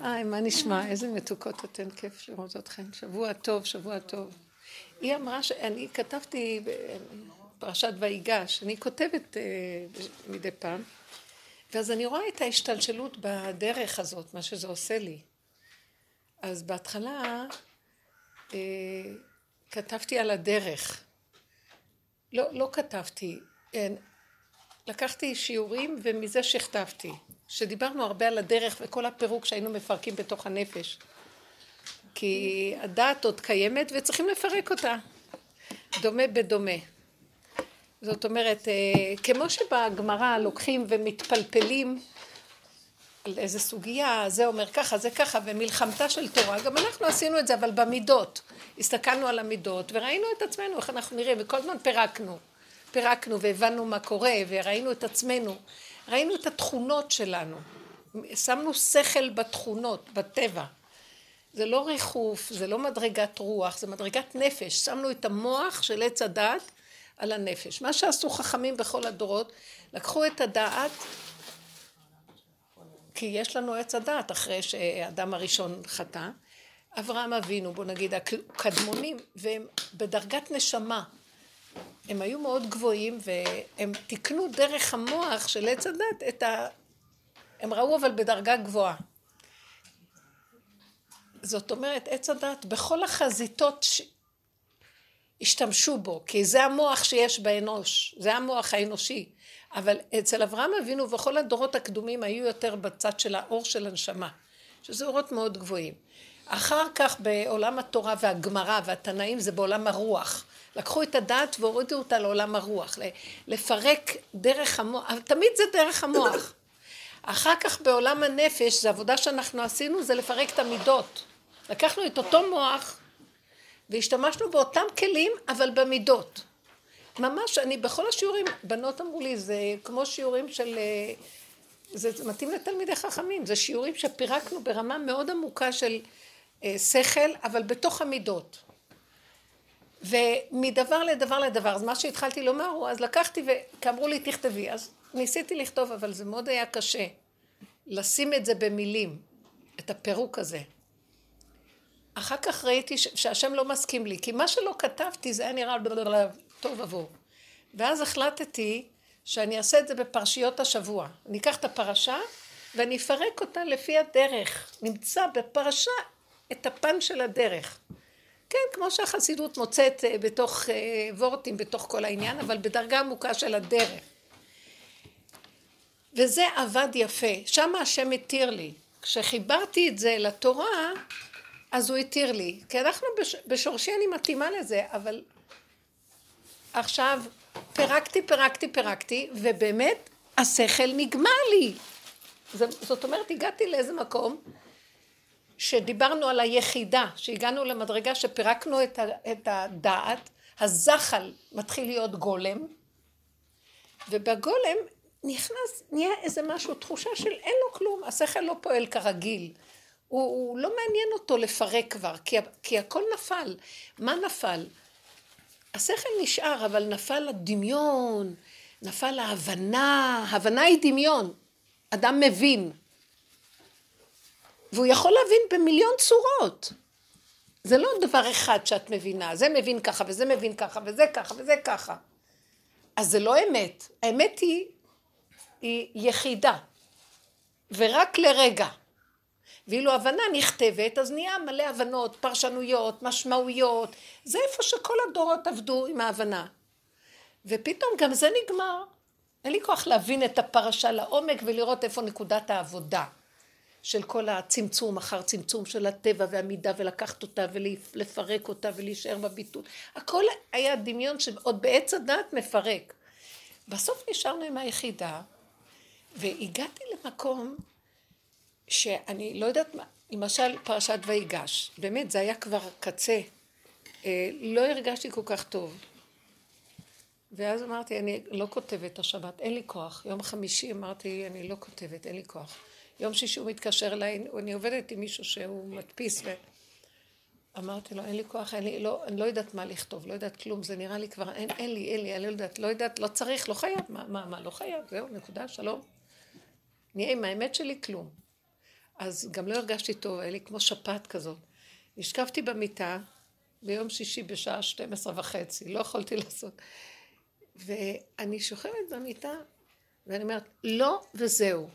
היי, מה נשמע? איזה מתוקות אתן, כיף לראות אתכן. שבוע טוב, שבוע טוב. היא אמרה שאני כתבתי בפרשת ויגש, אני כותבת אה, מדי פעם, ואז אני רואה את ההשתלשלות בדרך הזאת, מה שזה עושה לי. אז בהתחלה אה, כתבתי על הדרך. לא, לא כתבתי, אין. לקחתי שיעורים ומזה שכתבתי. שדיברנו הרבה על הדרך וכל הפירוק שהיינו מפרקים בתוך הנפש. כי הדעת עוד קיימת וצריכים לפרק אותה. דומה בדומה. זאת אומרת, אה, כמו שבגמרא לוקחים ומתפלפלים על איזה סוגיה, זה אומר ככה, זה ככה, ומלחמתה של תורה, גם אנחנו עשינו את זה, אבל במידות. הסתכלנו על המידות וראינו את עצמנו, איך אנחנו נראים, וכל הזמן פירקנו. פירקנו והבנו מה קורה, וראינו את עצמנו. ראינו את התכונות שלנו. שמנו שכל בתכונות, בטבע. זה לא ריחוף, זה לא מדרגת רוח, זה מדרגת נפש. שמנו את המוח של עץ הדעת על הנפש. מה שעשו חכמים בכל הדורות, לקחו את הדעת, כי יש לנו עץ הדעת אחרי שהאדם הראשון חטא. אברהם אבינו, בוא נגיד, הקדמונים, והם בדרגת נשמה. הם היו מאוד גבוהים והם תיקנו דרך המוח של עץ הדת את ה... הם ראו אבל בדרגה גבוהה. זאת אומרת, עץ הדת בכל החזיתות ש... השתמשו בו, כי זה המוח שיש באנוש, זה המוח האנושי. אבל אצל אברהם אבינו וכל הדורות הקדומים היו יותר בצד של האור של הנשמה, שזה אורות מאוד גבוהים. אחר כך בעולם התורה והגמרא והתנאים זה בעולם הרוח. לקחו את הדעת והורידו אותה לעולם הרוח, לפרק דרך המוח, תמיד זה דרך המוח. אחר כך בעולם הנפש, זו עבודה שאנחנו עשינו, זה לפרק את המידות. לקחנו את אותו מוח והשתמשנו באותם כלים, אבל במידות. ממש, אני בכל השיעורים, בנות אמרו לי, זה כמו שיעורים של... זה, זה מתאים לתלמידי חכמים, זה שיעורים שפירקנו ברמה מאוד עמוקה של אה, שכל, אבל בתוך המידות. ומדבר לדבר לדבר, אז מה שהתחלתי לומר הוא, אז לקחתי ואמרו לי תכתבי, אז ניסיתי לכתוב, אבל זה מאוד היה קשה, לשים את זה במילים, את הפירוק הזה. אחר כך ראיתי שהשם לא מסכים לי, כי מה שלא כתבתי זה היה נראה טוב עבור. ואז החלטתי שאני אעשה את זה בפרשיות השבוע. אני אקח את הפרשה ואני אפרק אותה לפי הדרך. נמצא בפרשה את הפן של הדרך. כן, כמו שהחסידות מוצאת אה, בתוך אה, וורטים, בתוך כל העניין, אבל בדרגה עמוקה של הדרך. וזה עבד יפה, שם השם התיר לי. כשחיברתי את זה לתורה, אז הוא התיר לי. כי אנחנו בש... בשורשי אני מתאימה לזה, אבל עכשיו פירקתי, פירקתי, פירקתי, ובאמת השכל נגמר לי. זאת אומרת, הגעתי לאיזה מקום שדיברנו על היחידה, שהגענו למדרגה שפירקנו את, את הדעת, הזחל מתחיל להיות גולם, ובגולם נכנס, נהיה איזה משהו, תחושה של אין לו כלום, השכל לא פועל כרגיל. הוא, הוא לא מעניין אותו לפרק כבר, כי, כי הכל נפל. מה נפל? השכל נשאר, אבל נפל הדמיון, נפל ההבנה, הבנה היא דמיון. אדם מבין. והוא יכול להבין במיליון צורות. זה לא דבר אחד שאת מבינה, זה מבין ככה וזה מבין ככה וזה ככה וזה ככה. אז זה לא אמת, האמת היא, היא יחידה, ורק לרגע. ואילו הבנה נכתבת, אז נהיה מלא הבנות, פרשנויות, משמעויות, זה איפה שכל הדורות עבדו עם ההבנה. ופתאום גם זה נגמר. אין לי כוח להבין את הפרשה לעומק ולראות איפה נקודת העבודה. של כל הצמצום אחר צמצום של הטבע והמידה ולקחת אותה ולפרק אותה ולהישאר בביטול. הכל היה דמיון שעוד בעץ הדעת מפרק. בסוף נשארנו עם היחידה והגעתי למקום שאני לא יודעת מה, למשל פרשת ויגש, באמת זה היה כבר קצה, אה, לא הרגשתי כל כך טוב. ואז אמרתי, אני לא כותבת השבת, אין לי כוח. יום חמישי אמרתי, אני לא כותבת, אין לי כוח. יום שישי הוא מתקשר אליי, אני עובדת עם מישהו שהוא מדפיס, ואמרתי לו, אין לי כוח, אין לי, לא, אני לא יודעת מה לכתוב, לא יודעת כלום, זה נראה לי כבר, אין, אין לי, אין לי, אני לא יודעת, לא יודעת, לא צריך, לא חייב, מה, מה, מה, לא חייב, זהו, נקודה, שלום. נהיה עם האמת שלי, כלום. אז גם לא הרגשתי טוב, היה לי כמו שפעת כזאת. נשכבתי במיטה ביום שישי בשעה 12 וחצי, לא יכולתי לעשות. ואני שוכבת במיטה, ואני אומרת, לא וזהו.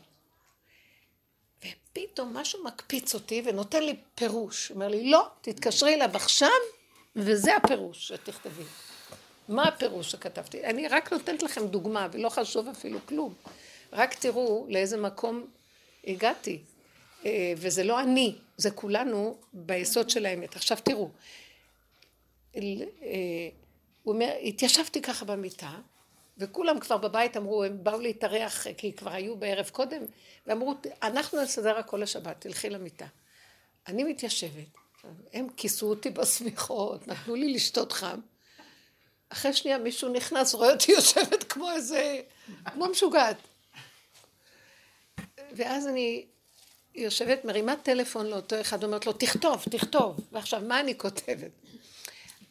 ופתאום משהו מקפיץ אותי ונותן לי פירוש. אומר לי, לא, תתקשרי אליו עכשיו, וזה הפירוש שתכתבי. מה הפירוש שכתבתי? אני רק נותנת לכם דוגמה, ולא חשוב אפילו כלום. רק תראו לאיזה מקום הגעתי. אה, וזה לא אני, זה כולנו ביסוד של האמת. עכשיו תראו, אה, הוא אומר, התיישבתי ככה במיטה, וכולם כבר בבית אמרו, הם באו להתארח, כי כבר היו בערב קודם, ואמרו, אנחנו נסדר הכל לשבת, תלכי למיטה. אני מתיישבת, הם כיסו אותי בשמיכות, נתנו לי לשתות חם. אחרי שנייה מישהו נכנס, רואה אותי יושבת כמו איזה, כמו משוגעת. ואז אני יושבת, מרימה טלפון לאותו אחד, אומרת לו, תכתוב, תכתוב. ועכשיו, מה אני כותבת?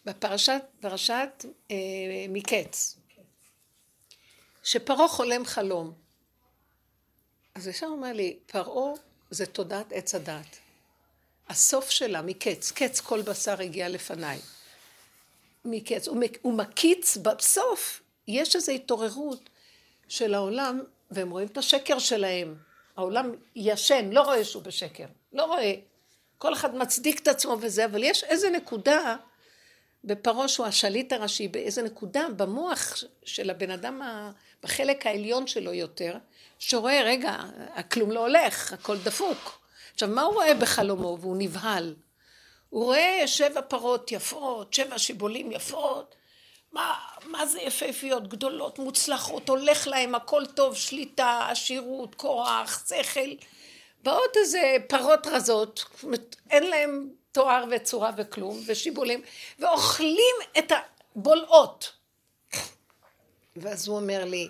בפרשת, פרשת אה, מקץ, שפרעה חולם חלום. אז ישר אומר לי, פרעה זה תודעת עץ הדת. הסוף שלה מקץ, קץ כל בשר הגיע לפניי. מקץ, הוא, מקיץ בסוף, יש איזו התעוררות של העולם, והם רואים את השקר שלהם. העולם ישן, לא רואה שהוא בשקר, לא רואה. כל אחד מצדיק את עצמו וזה, אבל יש איזה נקודה בפרעה שהוא השליט הראשי, באיזה נקודה במוח של הבן אדם, בחלק העליון שלו יותר, שרואה, רגע, הכלום לא הולך, הכל דפוק. עכשיו, מה הוא רואה בחלומו? והוא נבהל. הוא רואה שבע פרות יפות, שבע שיבולים יפות, מה, מה זה יפהפיות, גדולות, מוצלחות, הולך להם, הכל טוב, שליטה, עשירות, כוח, שכל. באות איזה פרות רזות, אין להם תואר וצורה וכלום, ושיבולים, ואוכלים את הבולעות. ואז הוא אומר לי,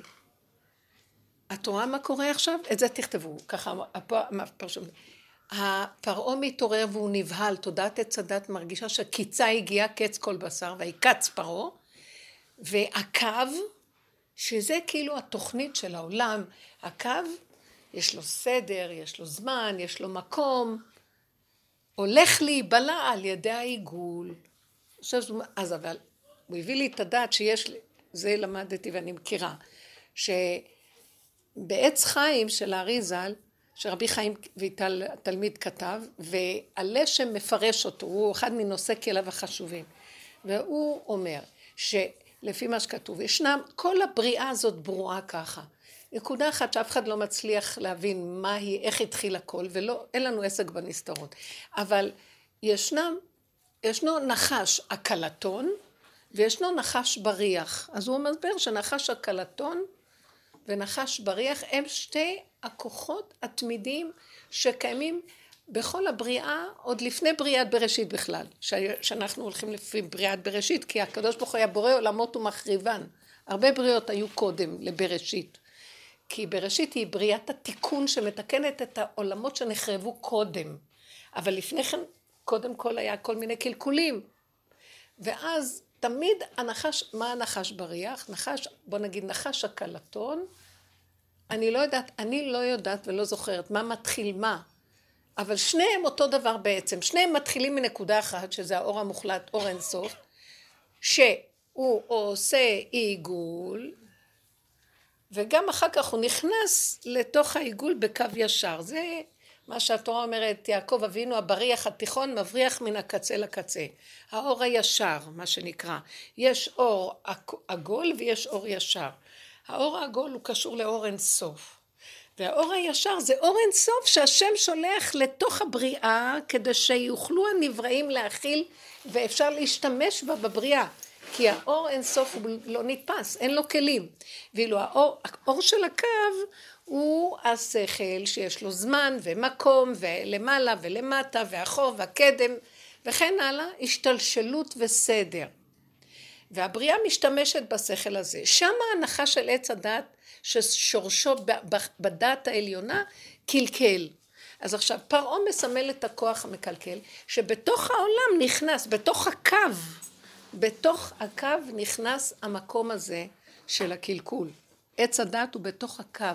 את רואה מה קורה עכשיו? את זה תכתבו, ככה הפרשום. הפרעה מתעורר והוא נבהל, תודעת עץ הדת מרגישה שקיצה הגיעה קץ כל בשר, ויקץ פרעה, והקו, שזה כאילו התוכנית של העולם, הקו, יש לו סדר, יש לו זמן, יש לו מקום, הולך להיבלע על ידי העיגול. אז אבל, הוא הביא לי את הדעת שיש, זה למדתי ואני מכירה, שבעץ חיים של הארי ז"ל, שרבי חיים ויטל התלמיד כתב, והלשם מפרש אותו, הוא אחד מנושאי כליו החשובים. והוא אומר שלפי מה שכתוב, ישנם, כל הבריאה הזאת ברואה ככה. נקודה אחת שאף אחד לא מצליח להבין מה היא, איך התחיל הכל, ואין לנו עסק בנסתרות. אבל ישנם, ישנו נחש הקלטון, וישנו נחש בריח. אז הוא מסביר שנחש הקלטון ונחש בריח הם שתי הכוחות התמידיים שקיימים בכל הבריאה, עוד לפני בריאת בראשית בכלל, שאנחנו הולכים לפי בריאת בראשית, כי הקדוש ברוך הוא היה בורא עולמות ומחריבן. הרבה בריאות היו קודם לבראשית. כי בראשית היא בריאת התיקון שמתקנת את העולמות שנחרבו קודם. אבל לפני כן, קודם כל היה כל מיני קלקולים. ואז תמיד הנחש, מה הנחש בריח? נחש, בוא נגיד נחש הקלטון, אני לא יודעת, אני לא יודעת ולא זוכרת מה מתחיל מה, אבל שניהם אותו דבר בעצם, שניהם מתחילים מנקודה אחת, שזה האור המוחלט, אור אינסוף, שהוא עושה עיגול, וגם אחר כך הוא נכנס לתוך העיגול בקו ישר. זה מה שהתורה אומרת, יעקב אבינו הבריח התיכון מבריח מן הקצה לקצה. האור הישר, מה שנקרא. יש אור עגול ויש אור ישר. האור העגול הוא קשור לאור אינסוף. והאור הישר זה אור אינסוף שהשם שולח לתוך הבריאה כדי שיוכלו הנבראים להכיל ואפשר להשתמש בה בבריאה. כי האור אינסוף הוא לא נתפס, אין לו כלים. ואילו האור, האור של הקו הוא השכל שיש לו זמן ומקום ולמעלה ולמטה ואחור והקדם וכן הלאה, השתלשלות וסדר. והבריאה משתמשת בשכל הזה. שם ההנחה של עץ הדת ששורשו בדת העליונה קלקל. אז עכשיו פרעה מסמל את הכוח המקלקל שבתוך העולם נכנס, בתוך הקו, בתוך הקו נכנס המקום הזה של הקלקול. עץ הדת הוא בתוך הקו.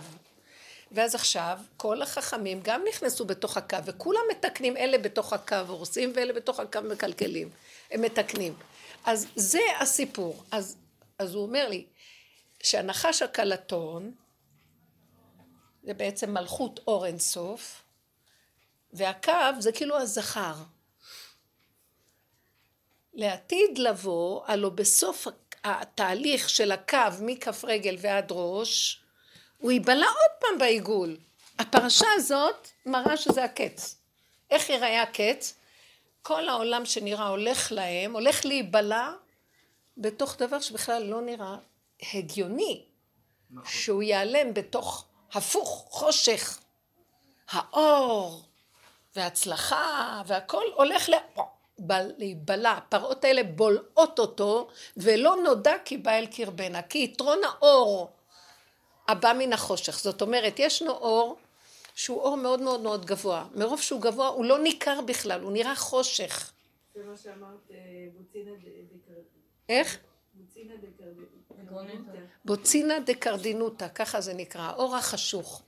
ואז עכשיו כל החכמים גם נכנסו בתוך הקו, וכולם מתקנים, אלה בתוך הקו הורסים ואלה בתוך הקו מקלקלים. הם מתקנים. אז זה הסיפור. אז, אז הוא אומר לי, שהנחש הקלטון, זה בעצם מלכות אור אינסוף, והקו זה כאילו הזכר. לעתיד לבוא, הלא בסוף התהליך של הקו מכף רגל ועד ראש, הוא ייבלע עוד פעם בעיגול. הפרשה הזאת מראה שזה הקץ. איך ייראה הקץ? כל העולם שנראה הולך להם, הולך להיבלע בתוך דבר שבכלל לא נראה הגיוני. נכון. שהוא ייעלם בתוך הפוך, חושך. האור והצלחה והכל הולך להיבלע. הפרות האלה בולעות אותו ולא נודע כי בא אל קרבנה. כי יתרון האור הבא מן החושך. זאת אומרת, ישנו אור שהוא אור מאוד מאוד מאוד גבוה. מרוב שהוא גבוה הוא לא ניכר בכלל, הוא נראה חושך. זה מה שאמרת, אה, בוצינה דקרדינוטה. איך? בוצינה דקרדינוטה, ככה זה נקרא, האור החשוך.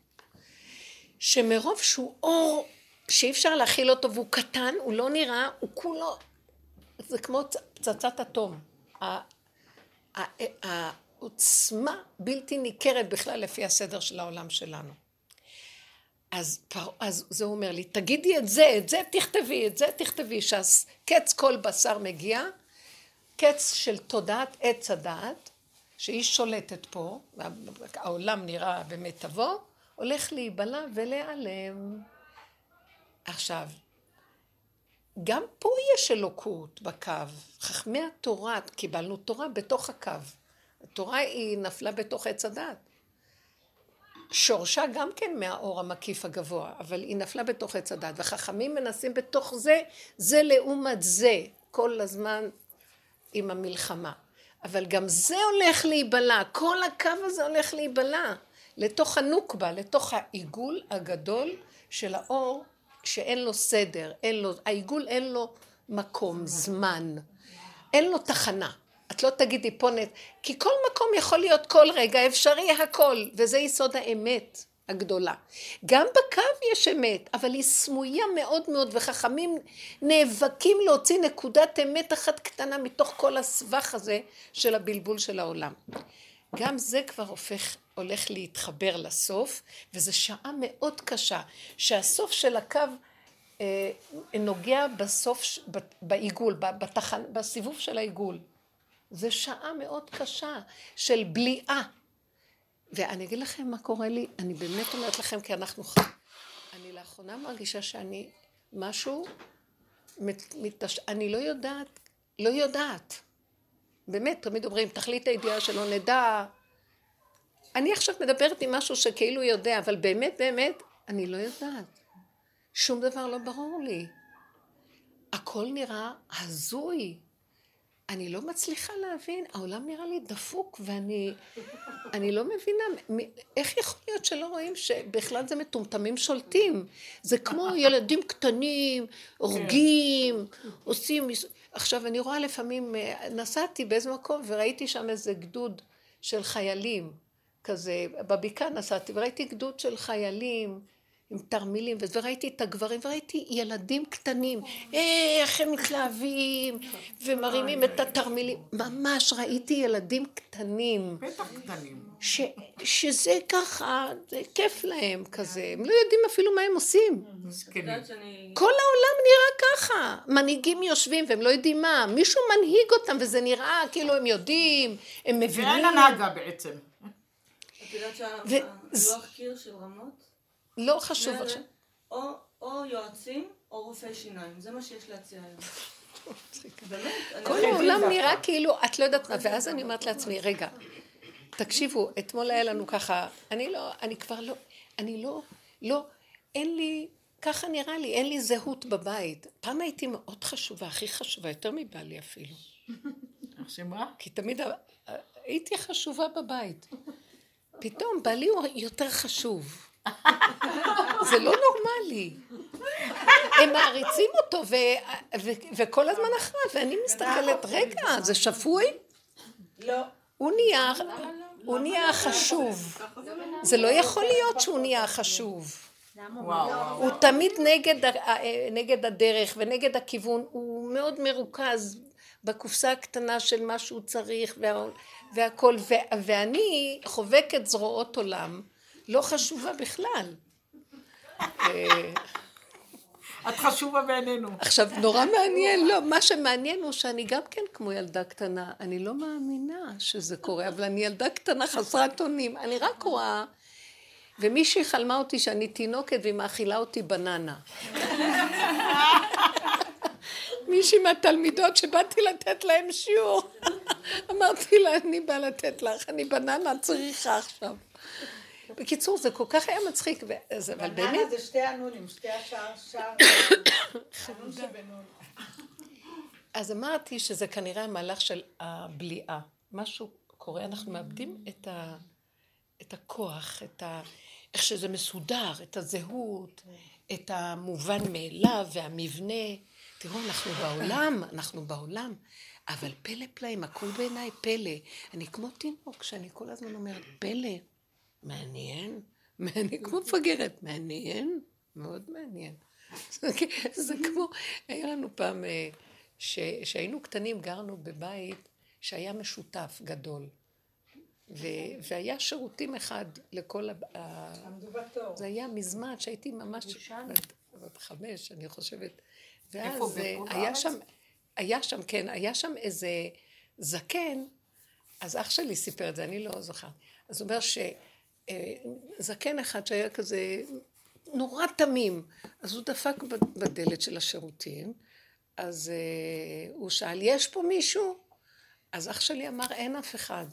שמרוב שהוא אור שאי אפשר להכיל אותו והוא קטן, הוא לא נראה, הוא כולו, זה כמו פצצת אטום. העוצמה בלתי ניכרת בכלל לפי הסדר של העולם שלנו. אז, אז זה אומר לי, תגידי את זה, את זה תכתבי, את זה תכתבי, שקץ כל בשר מגיע, קץ של תודעת עץ הדעת, שהיא שולטת פה, והעולם נראה במיטבו, הולך להיבלע ולהיעלם. עכשיו, גם פה יש אלוקות בקו. חכמי התורה, קיבלנו תורה בתוך הקו. התורה היא נפלה בתוך עץ הדת. שורשה גם כן מהאור המקיף הגבוה, אבל היא נפלה בתוך עץ הדת. וחכמים מנסים בתוך זה, זה לעומת זה, כל הזמן עם המלחמה. אבל גם זה הולך להיבלע, כל הקו הזה הולך להיבלע לתוך הנוקבה, לתוך העיגול הגדול של האור שאין לו סדר, אין לו, העיגול אין לו מקום, זמן, אין לו תחנה. את לא תגידי פה נט, כי כל מקום יכול להיות כל רגע אפשרי הכל, וזה יסוד האמת הגדולה. גם בקו יש אמת, אבל היא סמויה מאוד מאוד, וחכמים נאבקים להוציא נקודת אמת אחת קטנה מתוך כל הסבך הזה של הבלבול של העולם. גם זה כבר הופך, הולך להתחבר לסוף, וזו שעה מאוד קשה, שהסוף של הקו אה, נוגע בסוף, בעיגול, בתחן, בסיבוב של העיגול. זו שעה מאוד קשה של בליעה. ואני אגיד לכם מה קורה לי, אני באמת אומרת לכם, כי אנחנו ח... אני לאחרונה מרגישה שאני משהו, מתש... אני לא יודעת, לא יודעת. באמת, תמיד אומרים, תכלית הידיעה שלא נדע. אני עכשיו מדברת עם משהו שכאילו יודע, אבל באמת, באמת, אני לא יודעת. שום דבר לא ברור לי. הכל נראה הזוי. אני לא מצליחה להבין, העולם נראה לי דפוק ואני אני לא מבינה, איך יכול להיות שלא רואים שבכלל זה מטומטמים שולטים? זה כמו ילדים קטנים, הורגים, עושים... עכשיו אני רואה לפעמים, נסעתי באיזה מקום וראיתי שם איזה גדוד של חיילים, כזה, בבקעה נסעתי וראיתי גדוד של חיילים עם תרמילים, וראיתי את הגברים, וראיתי ילדים קטנים, איך הם מתלהבים, ומרימים את התרמילים. ממש ראיתי ילדים קטנים. בטח קטנים. ש, שזה ככה, זה כיף להם כזה, הם לא יודעים אפילו מה הם עושים. כל העולם נראה ככה. מנהיגים יושבים והם לא יודעים מה, מישהו מנהיג אותם וזה נראה כאילו הם יודעים, הם מבינים. ואין הנהגה בעצם. את יודעת שהלוח קיר של רמות? לא חשוב עכשיו. או, או יועצים או רופאי שיניים, זה מה שיש להציע היום. כל העולם נראה כאילו, את לא יודעת מה, ואז אני אומרת לעצמי, רגע, תקשיבו, אתמול היה לנו ככה, אני לא, אני כבר לא, אני לא, לא, אין לי, ככה נראה לי, אין לי זהות בבית. פעם הייתי מאוד חשובה, הכי חשובה, יותר מבעלי אפילו. שמה? כי תמיד הייתי חשובה בבית. פתאום בעלי הוא יותר חשוב. זה לא נורמלי. הם מעריצים אותו ו- ו- וכל הזמן אחריו, ואני מסתכלת, רגע, זה שפוי? לא. הוא נהיה... הוא נהיה החשוב. זה לא יכול להיות שהוא נהיה וואו. הוא תמיד נגד, הדרך ונגד הכיוון, הוא מאוד מרוכז בקופסה הקטנה של מה שהוא צריך וה, והכל, ו, ואני חובקת זרועות עולם, לא חשובה בכלל. אה, את חשובה בעינינו. עכשיו, נורא מעניין, לא, מה שמעניין הוא שאני גם כן כמו ילדה קטנה, אני לא מאמינה שזה קורה, אבל אני ילדה קטנה חסרת אונים, אני רק רואה, ומישהי חלמה אותי שאני תינוקת והיא מאכילה אותי בננה. מישהי מהתלמידות שבאתי לתת להם שיעור, אמרתי לה, אני באה לתת לך, אני בננה צריכה עכשיו. בקיצור, זה כל כך היה מצחיק, אבל באמת... בננה זה שתי הנונים, שתי השער, שער, הנון שבנון. אז אמרתי שזה כנראה המהלך של הבליעה. משהו קורה, אנחנו מאבדים את, ה, את הכוח, את ה, איך שזה מסודר, את הזהות, את המובן מאליו והמבנה. תראו, אנחנו בעולם, אנחנו בעולם, אבל פלא פלאים, הכל בעיניי פלא. אני כמו תינוק שאני כל הזמן אומרת, פלא, מעניין, מעניין, כמו מפגרת, מעניין, מאוד מעניין. זה כמו, היה לנו פעם, אה, ש- שהיינו קטנים, גרנו בבית שהיה משותף גדול. ו- והיה שירותים אחד לכל ה... עמדו בתור. זה היה מזמן, שהייתי ממש בת, חמש, אני חושבת. ואז אה, בחו"ל היה? שם, היה שם, כן, היה שם איזה זקן, אז אח שלי סיפר את זה, אני לא זוכרת. אז הוא אומר שזקן אחד שהיה כזה נורא תמים, אז הוא דפק בדלת של השירותים, אז אה, הוא שאל, יש פה מישהו? אז אח שלי אמר, אין אף אחד.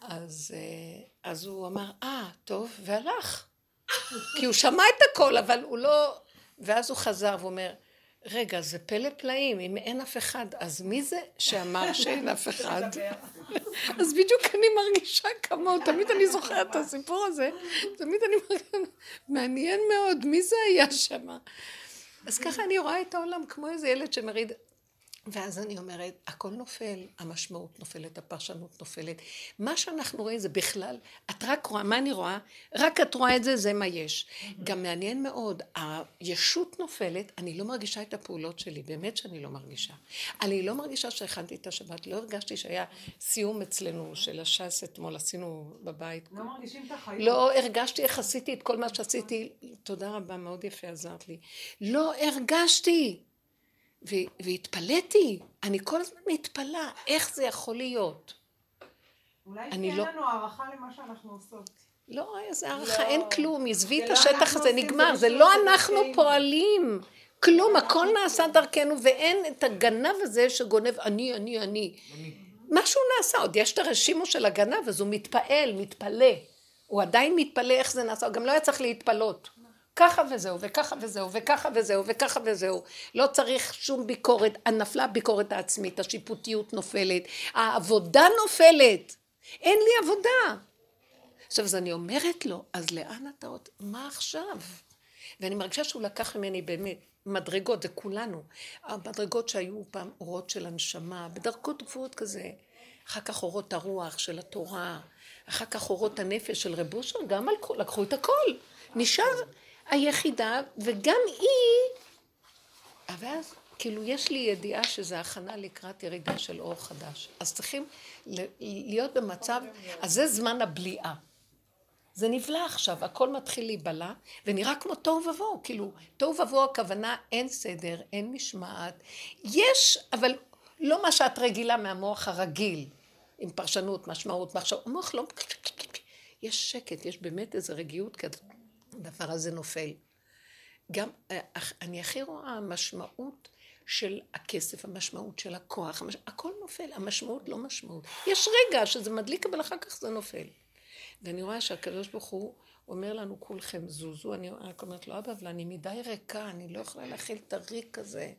אז, אה, אז הוא אמר, אה, טוב, והלך. כי הוא שמע את הכל, אבל הוא לא... ואז הוא חזר ואומר, רגע, זה פלא פלאים, אם אין אף אחד, אז מי זה שאמר שאין אף אחד? אז בדיוק אני מרגישה כמוהו, תמיד אני זוכרת את הסיפור הזה, תמיד אני מרגישה, מעניין מאוד, מי זה היה שם? אז ככה אני רואה את העולם כמו איזה ילד שמריד ואז אני אומרת, הכל נופל, המשמעות נופלת, הפרשנות נופלת. מה שאנחנו רואים זה בכלל, את רק רואה, מה אני רואה? רק את רואה את זה, זה מה יש. גם מעניין מאוד, הישות נופלת, אני לא מרגישה את הפעולות שלי, באמת שאני לא מרגישה. אני לא מרגישה שהכנתי את השבת, לא הרגשתי שהיה סיום אצלנו של הש"ס אתמול, עשינו בבית. לא מרגישים את החיים. לא הרגשתי איך עשיתי את כל מה שעשיתי, תודה רבה, מאוד יפה עזרת לי. לא הרגשתי. והתפלאתי, אני כל הזמן מתפלאה, איך זה יכול להיות? אולי אני כי לא- לנו הערכה למה שאנחנו עושות. לא, איזה הערכה, לא. אין כלום, עזבי את לא השטח הזה, נגמר, זה לא אנחנו. פועלים. כלום, הכל נעשה דרכנו, ואין את הגנב הזה שגונב אני, אני, אני. משהו נעשה, עוד יש את הרשימו של הגנב, אז הוא מתפעל, מתפלא. הוא עדיין מתפלא איך זה נעשה, הוא גם לא היה צריך להתפלות. ככה וזהו, וככה וזהו, וככה וזהו, וככה וזהו. לא צריך שום ביקורת, נפלה הביקורת העצמית, השיפוטיות נופלת, העבודה נופלת. אין לי עבודה. עכשיו, אז אני אומרת לו, אז לאן אתה עוד, מה עכשיו? ואני מרגישה שהוא לקח ממני באמת מדרגות, זה כולנו. המדרגות שהיו פעם אורות של הנשמה, בדרגות גבוהות כזה. אחר כך אורות הרוח של התורה, אחר כך אורות הנפש של רב גם לקחו את הכל. נשאר היחידה, וגם היא... ואז, כאילו, יש לי ידיעה שזה הכנה לקראת ירידה של אור חדש. אז צריכים להיות במצב, אז זה זמן הבליעה. זה נבלע עכשיו, הכל מתחיל להיבלע, ונראה כמו תוהו ובוהו, כאילו, תוהו ובוהו הכוונה אין סדר, אין משמעת. יש, אבל לא מה שאת רגילה מהמוח הרגיל, עם פרשנות, משמעות, מחשב, המוח לא... יש שקט, יש באמת איזו רגיעות כזאת, הדבר הזה נופל. גם, אה, אני הכי רואה המשמעות של הכסף, המשמעות של הכוח, המש... הכל נופל, המשמעות לא משמעות. יש רגע שזה מדליק, אבל אחר כך זה נופל. ואני רואה שהקדוש ברוך הוא אומר לנו, כולכם זוזו, אני רק אומרת לו, אבא, אבל אני מדי ריקה, אני לא יכולה להכיל את הריק הזה.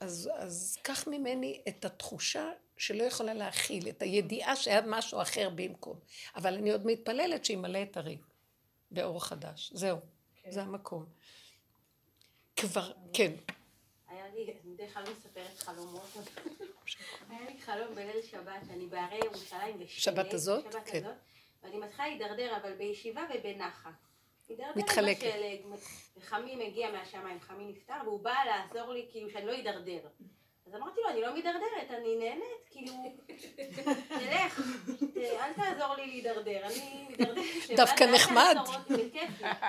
אז, אז קח ממני את התחושה שלא יכולה להכיל, את הידיעה שהיה משהו אחר במקום. אבל אני עוד מתפללת שימלא את הריק באור חדש. זהו, זה המקום. כבר, כן. היה לי, אני בדרך כלל לא מספרת חלומות. היה לי חלום בליל שבת, שאני בהרי ירושלים בשלג. שבת הזאת? שבת כן. הזאת. ואני מתחילה להידרדר, אבל בישיבה ובנחת. מתדרדרת מתחלקת. וחמי מגיע מהשמיים, חמי נפטר, והוא בא לעזור לי, כאילו, שאני לא אדרדר. אז אמרתי לו, אני לא מידרדרת, אני נהנית, כאילו, תלך, אל תעזור לי להידרדר, אני מידרדרת. דווקא נחמד.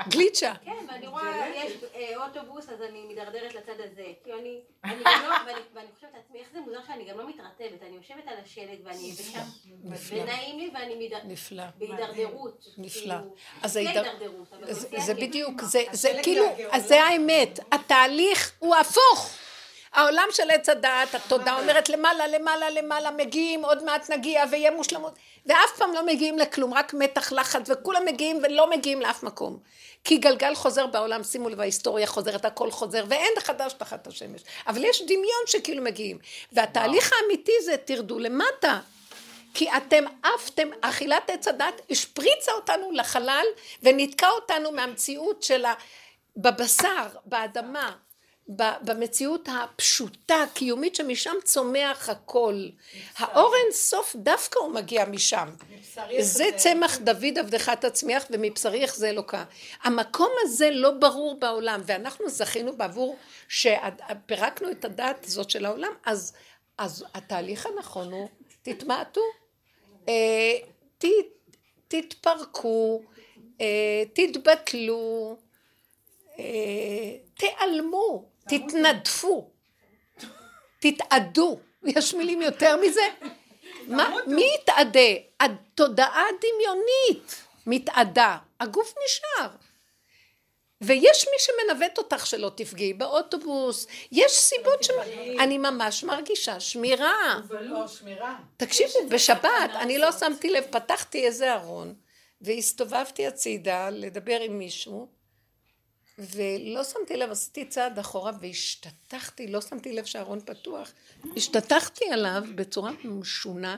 גליצ'ה. כן, ואני רואה, יש אה, אוטובוס, אז אני מידרדרת לצד הזה. כאילו אני, אני גם לא, ואני, חושבת לעצמי, איך זה מוזר שאני גם לא מתרטבת, אני יושבת על השלג ואני יבשה, נפלא. ונעים לי ואני מידר- נפלא. בהידרדרות. נפלא. כאילו, אז זה ההידר- הידרדרות, אבל זה- הכיף. בדיוק, זה, כאילו, זה האמת, התהליך הוא הפוך. העולם של עץ הדעת, התודעה אומרת למעלה, למעלה, למעלה, מגיעים, עוד מעט נגיע ויהיה מושלמות, ואף פעם לא מגיעים לכלום, רק מתח, לחץ, וכולם מגיעים ולא מגיעים לאף מקום. כי גלגל חוזר בעולם, שימו לב, ההיסטוריה חוזרת, הכל חוזר, ואין חדש תחת השמש. אבל יש דמיון שכאילו מגיעים. והתהליך האמיתי זה תרדו למטה. כי אתם עפתם, אכילת עץ הדת השפריצה אותנו לחלל ונתקע אותנו מהמציאות של ה... בבשר, באדמה, במציאות הפשוטה, הקיומית, שמשם צומח הכל. האור אין סוף דווקא הוא מגיע משם. זה. צמח דוד עבדך תצמיח ומבשרי יחזה אלוקה. המקום הזה לא ברור בעולם ואנחנו זכינו בעבור שפירקנו את הדעת הזאת של העולם אז, אז התהליך הנכון הוא תתמעטו, אה, ת, תתפרקו, אה, תתבטלו, אה, תיעלמו, תתנדפו, תתאדו. יש מילים יותר מזה? מה, מי יתאדה? התודעה הדמיונית מתאדה, הגוף נשאר. ויש מי שמנווט אותך שלא תפגעי באוטובוס, יש סיבות ש... אני ממש מרגישה שמירה. לא. תקשיבו, בשבת, אני לא שמתי לב, פתחתי איזה ארון, והסתובבתי הצידה לדבר עם מישהו, ולא שמתי לב, עשיתי צעד אחורה והשתטחתי, לא שמתי לב שהארון פתוח, השתטחתי עליו בצורה משונה,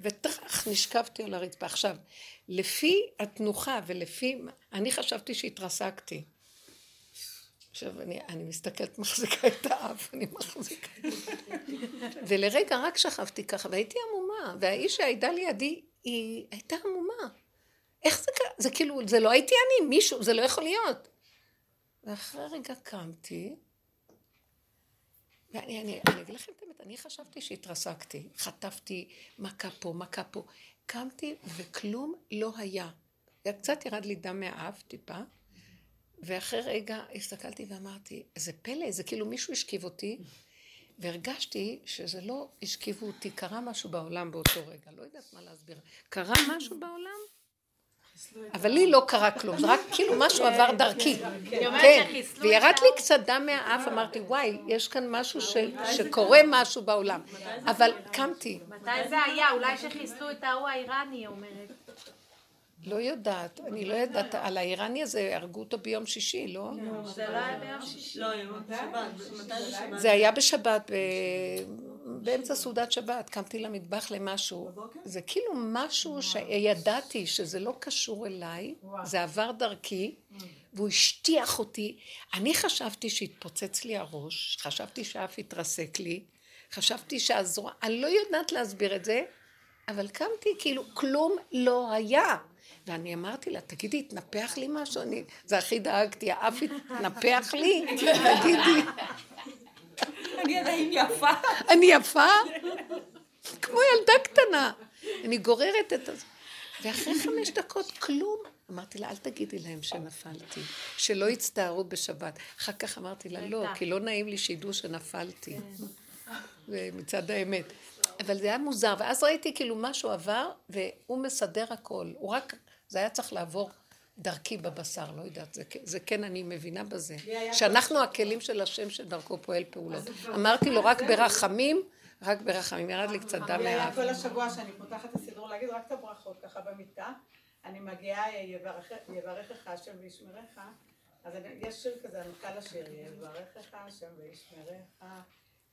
וטח נשכבתי על הרצפה. עכשיו, לפי התנוחה ולפי, אני חשבתי שהתרסקתי. עכשיו, אני, אני מסתכלת, מחזיקה את האף, אני מחזיקה. ולרגע רק שכבתי ככה, והייתי עמומה, והאיש שהייתה לידי, היא הייתה עמומה. איך זה קרה? זה כאילו, זה לא הייתי אני, מישהו, זה לא יכול להיות. ואחרי רגע קמתי, ואני אני, אני אגיד לכם את האמת, אני חשבתי שהתרסקתי, חטפתי מכה פה, מכה פה. קמתי וכלום לא היה. קצת ירד לי דם מהאף טיפה, ואחרי רגע הסתכלתי ואמרתי, זה פלא, זה כאילו מישהו השכיב אותי, והרגשתי שזה לא השכיבו אותי, קרה משהו בעולם באותו רגע, לא יודעת מה להסביר. קרה משהו בעולם? אבל לי לא קרה כלום, זה רק כאילו משהו עבר דרכי. כן, וירד לי קצת דם מהאף, אמרתי, וואי, יש כאן משהו ש- שקורה משהו בעולם. אבל קמתי, מתי זה היה? אולי שחיסלו את ההוא האיראני, היא אומרת. לא יודעת, אני לא יודעת, על האיראני הזה הרגו אותו ביום שישי, לא? זה לא היה ביום שישי. לא, יום שבת. מתי זה היה בשבת, ב- באמצע סעודת שבת, קמתי למטבח למשהו. זה כאילו משהו שידעתי שזה לא קשור אליי, זה עבר דרכי, והוא השטיח אותי. אני חשבתי שהתפוצץ לי הראש, חשבתי שאף התרסק לי, חשבתי שהזרוע, אני לא יודעת להסביר את זה, אבל קמתי כאילו כלום לא היה. ואני אמרתי לה, תגידי, התנפח לי משהו? אני, זה הכי דאגתי, האף התנפח לי? תגידי. אני עדיין יפה. אני יפה? כמו ילדה קטנה. אני גוררת את זה. ואחרי חמש דקות כלום. אמרתי לה, אל תגידי להם שנפלתי, שלא יצטערו בשבת. אחר כך אמרתי לה, לא, כי לא נעים לי שידעו שנפלתי. זה מצד האמת. אבל זה היה מוזר, ואז ראיתי כאילו משהו עבר, והוא מסדר הכל. הוא רק, זה היה צריך לעבור דרכי בבשר, לא יודעת, זה, זה כן, אני מבינה בזה. שאנחנו הכלים של השם שדרכו פועל פעולות. אמרתי לו, רק ברחמים, רק ברחמים. ירד לי קצת דם מהאף. כל השבוע שאני פותחת את הסידור להגיד רק את הברכות ככה במיטה. אני מגיעה, יברכך השם וישמרך. אז יש שיר כזה, אני קל לשיר, יברכך השם וישמרך.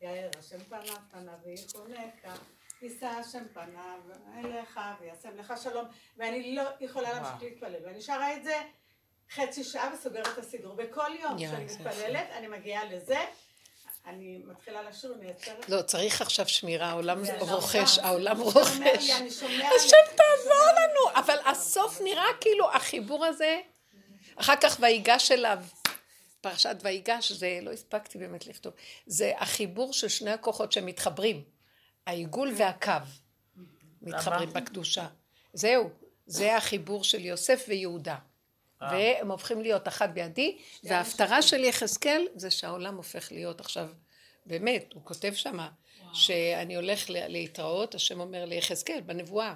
יאר השם פניו פניו ויחונך. יישא השם פניו אליך וישם לך שלום. ואני לא יכולה להמשיך להתפלל. ואני שרה את זה חצי שעה וסוגרת את הסידור. וכל יום שאני מתפללת, אני מגיעה לזה. אני מתחילה לשיר, אני יוצרת... לא, צריך עכשיו שמירה, העולם רוכש. העולם רוכש. השם תעזור לנו, אבל הסוף נראה כאילו החיבור הזה, אחר כך ויגש אליו, פרשת ויגש, זה לא הספקתי באמת לכתוב, זה החיבור של שני הכוחות שמתחברים, העיגול והקו, מתחברים בקדושה. זהו, זה החיבור של יוסף ויהודה. והם הופכים להיות אחת בידי, וההפטרה של יחזקאל זה שהעולם הופך להיות עכשיו, באמת, הוא כותב שמה, שאני הולך לה- להתראות, השם אומר ליחזקאל בנבואה.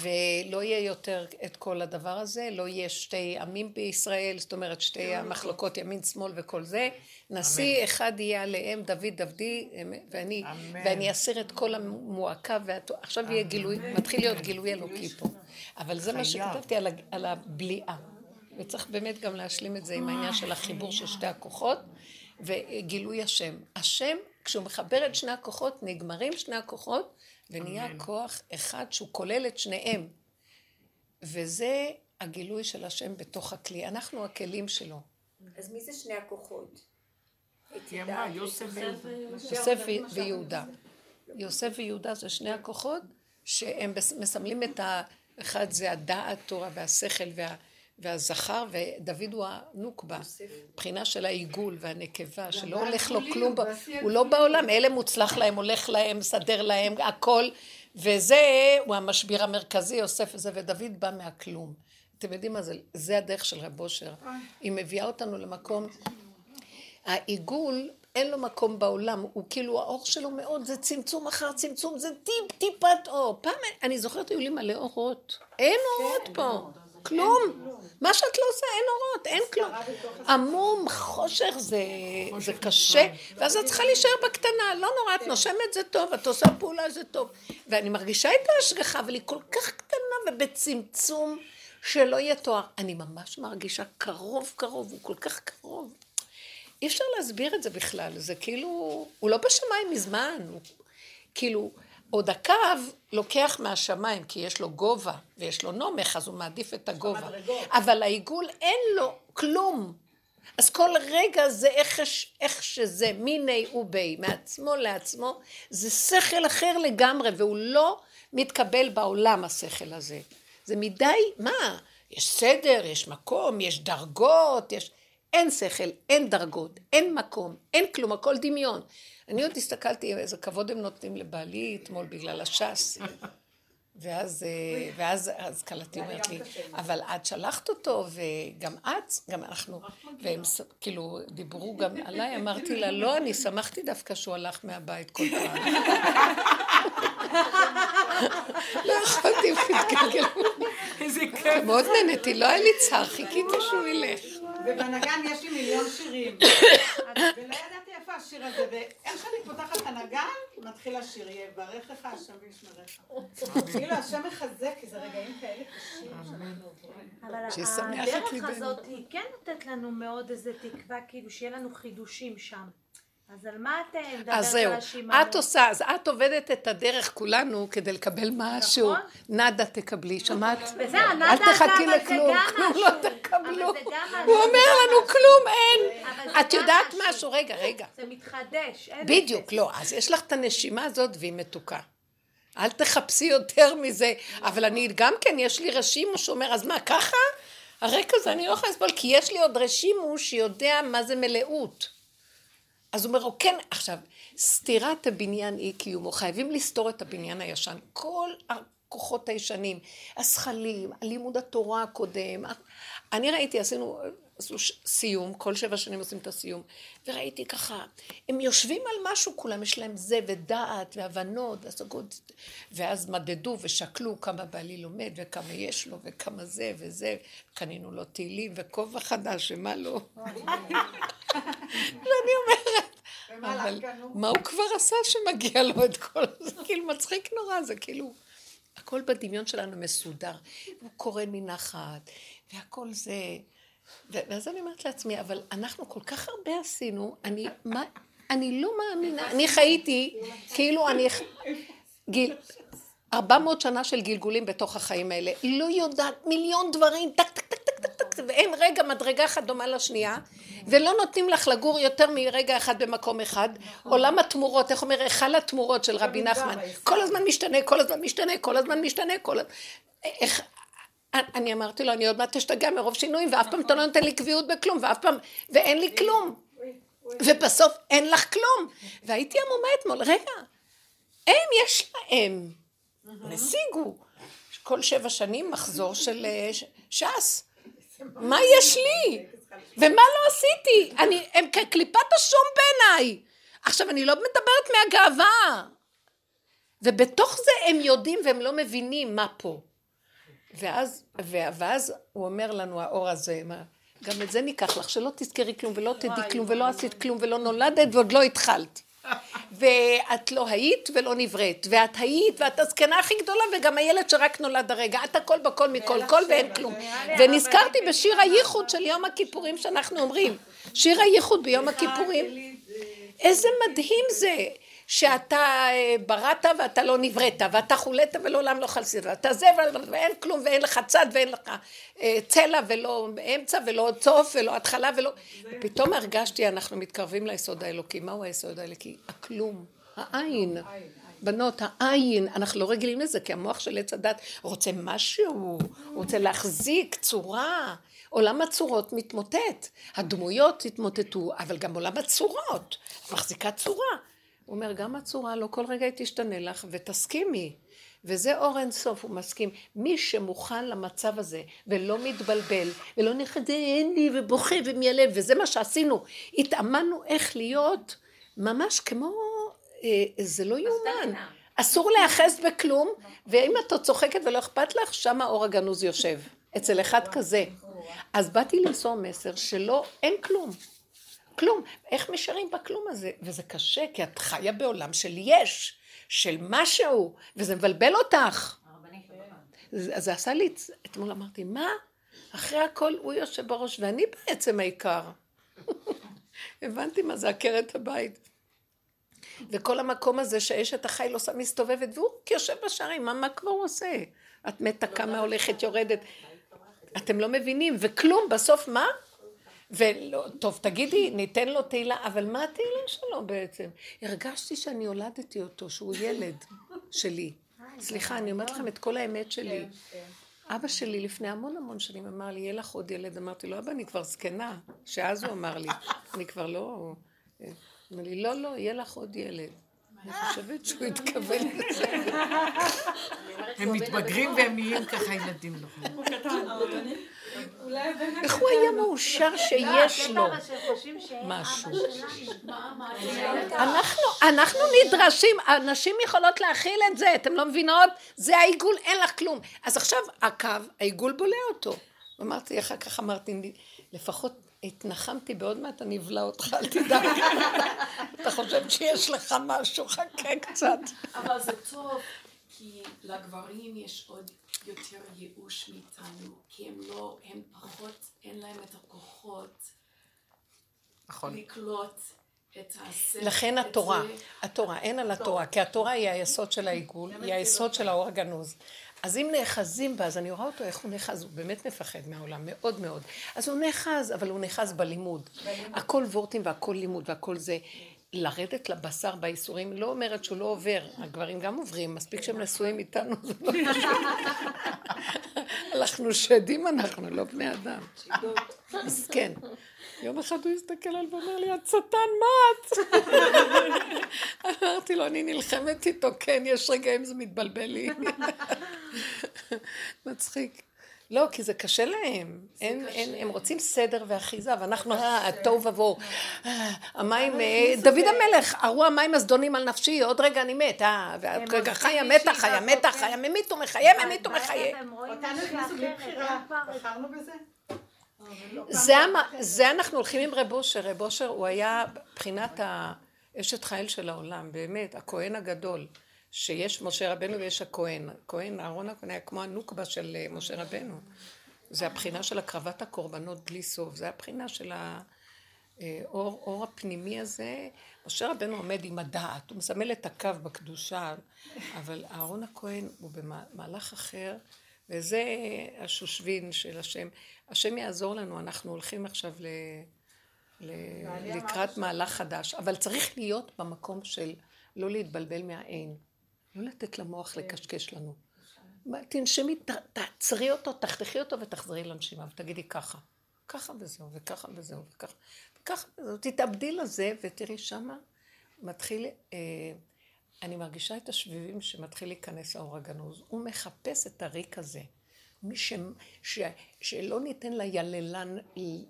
ולא יהיה יותר את כל הדבר הזה, לא יהיה שתי עמים בישראל, זאת אומרת שתי המחלוקות ימין שמאל וכל זה, נשיא אחד יהיה עליהם דוד דודי ואני, ואני אסיר את כל המועקה, והת- עכשיו יהיה גילוי, מתחיל להיות גילוי אלוקי פה, אבל זה מה שכתבתי על, על הבליעה, וצריך באמת גם להשלים את זה עם העניין של החיבור של שתי הכוחות וגילוי השם. השם, כשהוא מחבר את שני הכוחות, נגמרים שני הכוחות ונהיה כוח אחד שהוא כולל את שניהם. וזה הגילוי של השם בתוך הכלי. אנחנו הכלים שלו. אז מי זה שני הכוחות? היא אמרה, יוסף ויהודה. יוסף ויהודה. זה שני הכוחות שהם מסמלים את ה... אחד זה הדעת תורה והשכל וה... והזכר, ודוד הוא הנוקבה, מבחינה של העיגול והנקבה, שלא הולך לו כלום, הוא לא בעולם, אלה מוצלח להם, הולך להם, מסדר להם, הכל, וזה, הוא המשביר המרכזי, יוסף וזה, ודוד בא מהכלום. אתם יודעים מה זה? זה הדרך של רב אושר. היא מביאה אותנו למקום העיגול, אין לו מקום בעולם, הוא כאילו האור שלו מאוד, זה צמצום אחר צמצום, זה טיפ טיפת אור. פעם, אני זוכרת, היו לי מלא אורות. אין אורות פה, כלום. מה שאת לא עושה, אין אורות, אין כלום. עמום, חושך, זה, זה קשה, ואז את צריכה להישאר בקטנה, לא נורא, את נושמת זה טוב, את עושה פעולה זה טוב. ואני מרגישה את ההשגחה, אבל היא כל כך קטנה ובצמצום שלא יהיה תואר. אני ממש מרגישה קרוב קרוב, הוא כל כך קרוב. אי אפשר להסביר את זה בכלל, זה כאילו, הוא לא בשמיים מזמן, הוא כאילו, עוד הקו לוקח מהשמיים, כי יש לו גובה ויש לו נומך, אז הוא מעדיף את הגובה. אבל העיגול אין לו כלום. אז כל רגע זה איך, איך שזה, מיני ובי, מעצמו לעצמו, זה שכל אחר לגמרי, והוא לא מתקבל בעולם, השכל הזה. זה מדי, מה? יש סדר, יש מקום, יש דרגות, יש... אין שכל, אין דרגות, אין מקום, אין כלום, הכל דמיון. אני עוד הסתכלתי איזה כבוד הם נותנים לבעלי אתמול בגלל הש"ס. ואז, אה, ואז אז כלתי אומרת לי, אבל את שלחת אותו, וגם את, גם אנחנו, והם כאילו דיברו גם עליי, אמרתי לה, לא, אני שמחתי דווקא שהוא הלך מהבית כל פעם. לא יכולתי, התגלגלו. איזה כיף. מאוד נהניתי, לא היה לי צער, חיכיתי שהוא ילך. ובנגן יש לי מיליון שירים. ולא ידעתי השיר הזה, ואיך שאני פותחת את הנגן, מתחיל השיר, יברכך השם וישמרך. כאילו השם מחזק, כי זה רגעים כאלה קשים שאנחנו עוברים. אבל הדרך. הזאת היא כן נותנת לנו מאוד איזה תקווה, כאילו שיהיה לנו חידושים שם. אז על מה את מדברת אז על זהו, השיממון? את עושה, אז את עובדת את הדרך כולנו כדי לקבל משהו. נכון. נדה תקבלי, שמעת? וזה, אל תחכי לכלום, כלום. לא תקבלו. הוא. אומר לנו כלום אין. את יודעת משהו. רגע, רגע. זה מתחדש. בדיוק. לא. אז יש לך את הנשימה הזאת והיא מתוקה. אל תחפשי יותר מזה. אבל אני גם כן, יש לי רשימו שאומר, אז מה, ככה? הרקע הזה אני לא יכולה לסבול, כי יש לי עוד רשימו שיודע מה זה מלאות. אז הוא אומר, "או כן, עכשיו, סתירת הבניין היא קיומו, חייבים לסתור את הבניין הישן. כל הכוחות הישנים, הזכלים, לימוד התורה הקודם. אני ראיתי, עשינו, עשו סיום, כל שבע שנים עושים את הסיום, וראיתי ככה, הם יושבים על משהו, כולם יש להם זה, ודעת, והבנות, והשגות, ואז מדדו ושקלו כמה בעלי לומד, וכמה יש לו, וכמה זה וזה, קנינו לו תהילים, וכובע חדש, ומה לא. ואני אומרת, אבל? מה הוא כבר עשה שמגיע לו את כל זה? כאילו מצחיק נורא, זה כאילו... הכל בדמיון שלנו מסודר. הוא קורא מנחת, והכל זה... ואז אני אומרת לעצמי, אבל אנחנו כל כך הרבה עשינו, אני, מה, אני לא מאמינה, אני חייתי, כאילו אני, גיל, 400 שנה של גלגולים בתוך החיים האלה, לא יודעת, מיליון דברים, טק טק טק טק טק טק ואין רגע מדרגה אחת דומה לשנייה, ולא נותנים לך לגור יותר מרגע אחד במקום אחד. עולם התמורות, איך אומר, היכל התמורות של רבי נחמן. כל הזמן משתנה, כל הזמן משתנה, כל הזמן משתנה, כל הזמן... אני אמרתי לו, אני עוד מעט אשתגע מרוב שינויים, ואף פעם אתה לא נותן לי קביעות בכלום, ואף פעם, ואין לי כלום. ובסוף אין לך כלום. והייתי עמומה אתמול, רגע, הם, יש להם, השיגו. כל שבע שנים מחזור של אה, ש"ס. מה יש לי? ומה לא עשיתי? אני, הם כקליפת השום בעיניי. עכשיו, אני לא מדברת מהגאווה. ובתוך זה הם יודעים והם לא מבינים מה פה. ואז, ואז הוא אומר לנו, האור הזה, מה, גם את זה ניקח לך, שלא תזכרי כלום ולא תדעי כלום ולא עשית כלום ולא נולדת ועוד לא התחלת. ואת לא היית ולא נבראת, ואת היית ואת הזקנה הכי גדולה וגם הילד שרק נולד הרגע, את הכל בכל מכל כל ואין כלום. ונזכרתי בשיר הייחוד של יום הכיפורים שאנחנו אומרים, שיר הייחוד ביום הכיפורים. איזה מדהים זה. שאתה אה, בראת ואתה לא נבראת, ואתה חולית ולעולם לא חלסית, ואתה זה ואין כלום ואין לך צד ואין לך אה, צלע ולא אמצע ולא סוף ולא התחלה ולא... ופתאום הרגשתי אנחנו מתקרבים ליסוד האלוקי. מהו היסוד האלוקי? הכלום, העין. בנות, העין, אנחנו לא רגילים לזה, כי המוח של עץ הדת רוצה משהו, רוצה להחזיק צורה. עולם הצורות מתמוטט, הדמויות התמוטטו, אבל גם עולם הצורות מחזיקה צורה. הוא אומר, גם הצורה לא כל רגע היא תשתנה לך, ותסכימי. וזה אור אין סוף, הוא מסכים. מי שמוכן למצב הזה, ולא מתבלבל, ולא נכנס, אין לי, ובוכה ומיילל, וזה מה שעשינו. התאמנו איך להיות ממש כמו, אה, זה לא יאומן. אסור להיאחז בכלום, ואם את עוד צוחקת ולא אכפת לך, שם האור הגנוז יושב. אצל אחד כזה. אז באתי למסור מסר שלא, אין כלום. כלום. איך נשארים בכלום הזה? וזה קשה, כי את חיה בעולם של יש, של משהו, וזה מבלבל אותך. זה, זה עשה לי, אתמול אמרתי, מה? אחרי הכל הוא יושב בראש, ואני בעצם העיקר. הבנתי מה זה עקרת הבית. וכל המקום הזה שאשת החיל עושה מסתובבת, והוא יושב בשערים, מה, מה כבר הוא עושה? את מתה, כמה הולכת, יורדת. אתם לא מבינים, וכלום, בסוף מה? ולא, טוב, תגידי, ניתן לו תהילה, אבל מה התהילה שלו בעצם? הרגשתי שאני הולדתי אותו, שהוא ילד שלי. סליחה, אני אומרת לכם את כל האמת שלי. אבא שלי לפני המון המון שנים אמר לי, יהיה לך עוד ילד. אמרתי לו, אבא, אני כבר זקנה. שאז הוא אמר לי, אני כבר לא... אמר לי, לא, לא, יהיה לך עוד ילד. אני חושבת שהוא התכוון לזה. הם מתבגרים והם נהיים ככה ילדים. איך הוא היה מאושר שיש לו משהו? אנחנו נדרשים, הנשים יכולות להכיל את זה, אתם לא מבינות? זה העיגול, אין לך כלום. אז עכשיו הקו, העיגול בולע אותו. אמרתי, אחר כך אמרתי, לפחות התנחמתי, בעוד מעט אני אבלע אותך, אל תדאג. אתה חושב שיש לך משהו, חכה קצת. אבל זה טוב, כי לגברים יש עוד יותר ייאוש מאיתנו, כי הם לא, הם פחות, אין להם את הכוחות נכון. לקלוט את הספר. לכן התורה, התורה, אין על התורה, כי התורה היא היסוד של העיגול, היא היסוד של האור הגנוז. אז אם נאחזים בה, אז אני רואה אותו איך הוא נאחז, הוא באמת מפחד מהעולם, מאוד מאוד. אז הוא נאחז, אבל הוא נאחז בלימוד. הכל וורטים והכל לימוד והכל זה. לרדת לבשר בייסורים לא אומרת שהוא לא עובר, הגברים גם עוברים, מספיק שהם נשואים איתנו, זה לא אנחנו שדים אנחנו, לא בני אדם. מסכן. יום אחד הוא הסתכל עליו ואומר לי, את שטן, מה את? אמרתי לו, אני נלחמת איתו, כן, יש רגעים זה מתבלבל לי. מצחיק. לא, כי זה קשה להם. אין, קשה. אין, הם רוצים סדר ואחיזה, ואנחנו, אה, התוהו ובוהו. המים, אה, דוד המלך, ארוע המים הזדונים על נפשי, עוד רגע אני מת, אה, ועוד רגע חיה מתה, חיה מתה, חיה ממית ומחיה, ממית ומחיה. אותנו הכניסו בלי בחירה, בחרנו בזה? זה, זה אנחנו הולכים עם רב אושר, רב אושר הוא היה מבחינת האשת חיל של העולם, באמת, הכהן הגדול. שיש משה רבנו ויש הכהן. הכהן, אהרון הכהן היה כמו הנוקבה של אה, משה רבנו. זה הבחינה של הקרבת הקורבנות בלי סוף, זה הבחינה של האור אור הפנימי הזה. משה רבנו עומד עם הדעת, הוא מסמל את הקו בקדושה, אבל אהרון הכהן הוא במהלך אחר, וזה השושבין של השם. השם יעזור לנו, אנחנו הולכים עכשיו ל... ל... לקראת מהלך חדש, אבל צריך להיות במקום של לא להתבלבל מהעין, לא לתת למוח לקשקש לנו. תנשמי, תעצרי אותו, תחתכי אותו ותחזרי לנשימה ותגידי ככה. ככה וזהו, וככה וזהו, וככה. וככה וזהו. תתאבדי לזה ותראי שמה מתחיל, אה, אני מרגישה את השביבים שמתחיל להיכנס האור הגנוז. הוא מחפש את הריק הזה. מי ש, ש, שלא ניתן ליללן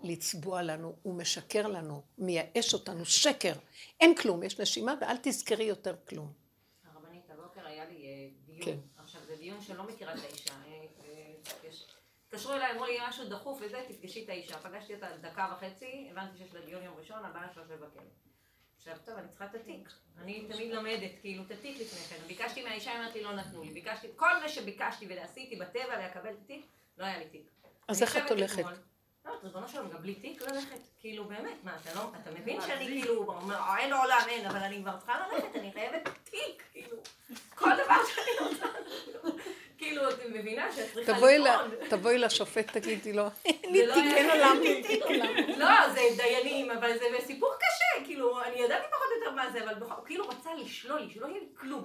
לצבוע לנו, הוא משקר לנו, מייאש אותנו, שקר. אין כלום, יש נשימה ואל תזכרי יותר כלום. הרבנית, הבוקר היה לי אה, דיון. כן. עכשיו, זה דיון שלא מכירה את האישה. אה, אה, התקשרו אליי, אמרו לי משהו דחוף וזה, תפגשי את האישה. פגשתי אותה דקה וחצי, הבנתי שיש לה דיון יום ראשון, הבעיה שלה יושב בכלא. עכשיו, טוב, אני צריכה את התיק. אני תמיד לומדת, כאילו, את התיק לפני כן. ביקשתי מהאישה, אמרת לי, לא נתנו לי. ביקשתי, כל מה שביקשתי ועשיתי בטבע לקבל את התיק, לא היה לי תיק. אז איך את הולכת? לא, ריבונו שלום, גם בלי תיק ללכת. כאילו, באמת, מה, אתה לא, אתה מבין שאני כאילו, אין עולם, אין, אבל אני כבר צריכה ללכת, אני חייבת תיק, כאילו, כל דבר שאני רוצה, כאילו, את מבינה שאת צריכה תבואי ל- לבחון. תבואי לשופט, תגידי לו, אין לי תיק, אין עולם. לא, זה דיינים, אבל זה סיפור קשה, כאילו, אני ידעתי פחות או יותר מה זה, אבל הוא כאילו רצה לשלול לי, שלא יהיה לי כלום.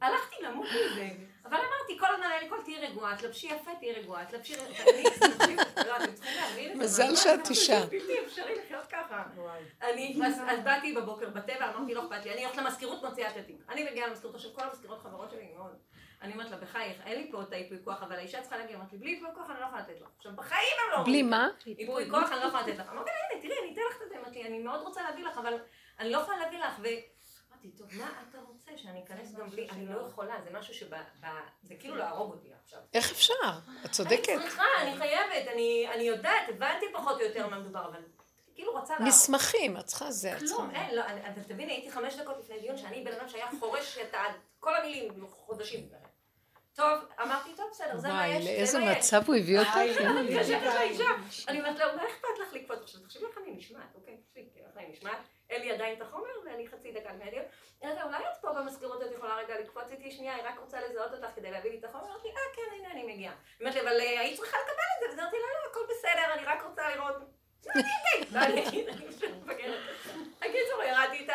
הלכתי למות מזה, אבל אמרתי, כל הזמן היה לי קול, תהיי רגועה, תלבשי יפה, תהיי רגועה, תלבשי רגועה. מזל שאת אישה. בלתי אפשרי לחיות ככה. אני, אז אז באתי בבוקר בטבע, אמרתי, לא אכפת לי, אני הולכת למזכירות, מוציאה את התיק. אני מגיעה למזכירות, עכשיו כל המזכירות חברות שלי מאוד. אני אומרת לה, בחייך, אין לי פה את הייפוי כוח, אבל האישה צריכה להגיע, אמרתי, בלי ייפוי כוח אני לא יכולה לתת לך. עכשיו, בחיים הם לא בלי. מה? ייפוי כוח אני לא יכולה לתת לך. אמרתי לה, הנה, תראי, אני אתן לך את זה. אמרתי, אני מאוד רוצה להביא לך, אבל אני לא יכולה להביא לך. ואמרתי, טוב, מה אתה רוצה, שאני אכנס גם בלי? אני לא יכולה, זה משהו שב... ב- זה כאילו להרוג אותי עכשיו. איך אפשר? את צודקת. אני צריכה, אני חייבת, אני אני יודעת, הבנתי פחות או יותר מה מדובר, אבל כאילו רוצה להרוג. מסמכים, את צריכה זה, את צריכה. כלום, אין, לא, אבל תביני, הייתי חמש דקות לפני דיון שאני בן אדם שהיה חורש את כל המילים חודשים. טוב, אמרתי, טוב, בסדר, זה מה יש, זה לאיזה מה יש. מצב הוא הביא אותך? אני יושבת לאישה, אני אומרת לה, מה אכפת לך לקפוץ עכשיו? תחשבי איך אני נשמעת, אוקיי? תחשבי איך אני נשמעת. אין לי עדיין את החומר, ואני חצי דקה לפני הדיון. אמרתי לה, אולי את פה במזכירות, את יכולה רגע לקפוץ איתי שנייה, היא רק רוצה לזהות אותך כדי להביא לי את החומר? אמרתי, אה, כן, הנה, אני מגיעה. היא אומרת לי, אבל אה, היית צריכה לקבל את זה, ואז אמרתי לה, לא, הכל בסדר, אני רק רוצה לראות. לא, אני אני. בקיצור, ירדתי איתה,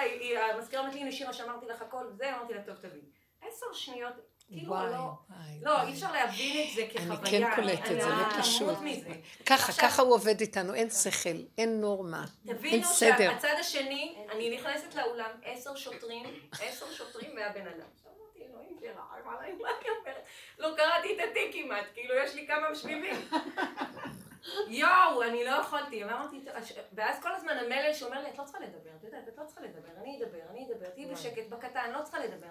המזכירה אמרת לי, הנה שירה, שאמרתי לך הכל, זה, אמרתי לה, טוב, תביאי. עשר שניות, כאילו, וואי, לא, וואי. לא, אי אפשר להבין את זה כחוויה. אני כן קולטת, זה לא פשוט. ככה, עכשיו- ככה הוא עובד איתנו, אין שכל, אין נורמה, אין תבינו סדר. שהצד השני, אני נכנסת לאולם, עשר שוטרים, עשר שוטרים והבן אדם. לא קראתי את התיק כמעט, כאילו יש לי כמה משביבים. יואו, אני לא יכולתי, אמרתי, ואז כל הזמן המלל שאומר לי, את לא צריכה לדבר, את יודעת, את לא צריכה לדבר, אני אדבר, אני אדבר, תהיי בשקט, בקטן, לא צריכה לדבר.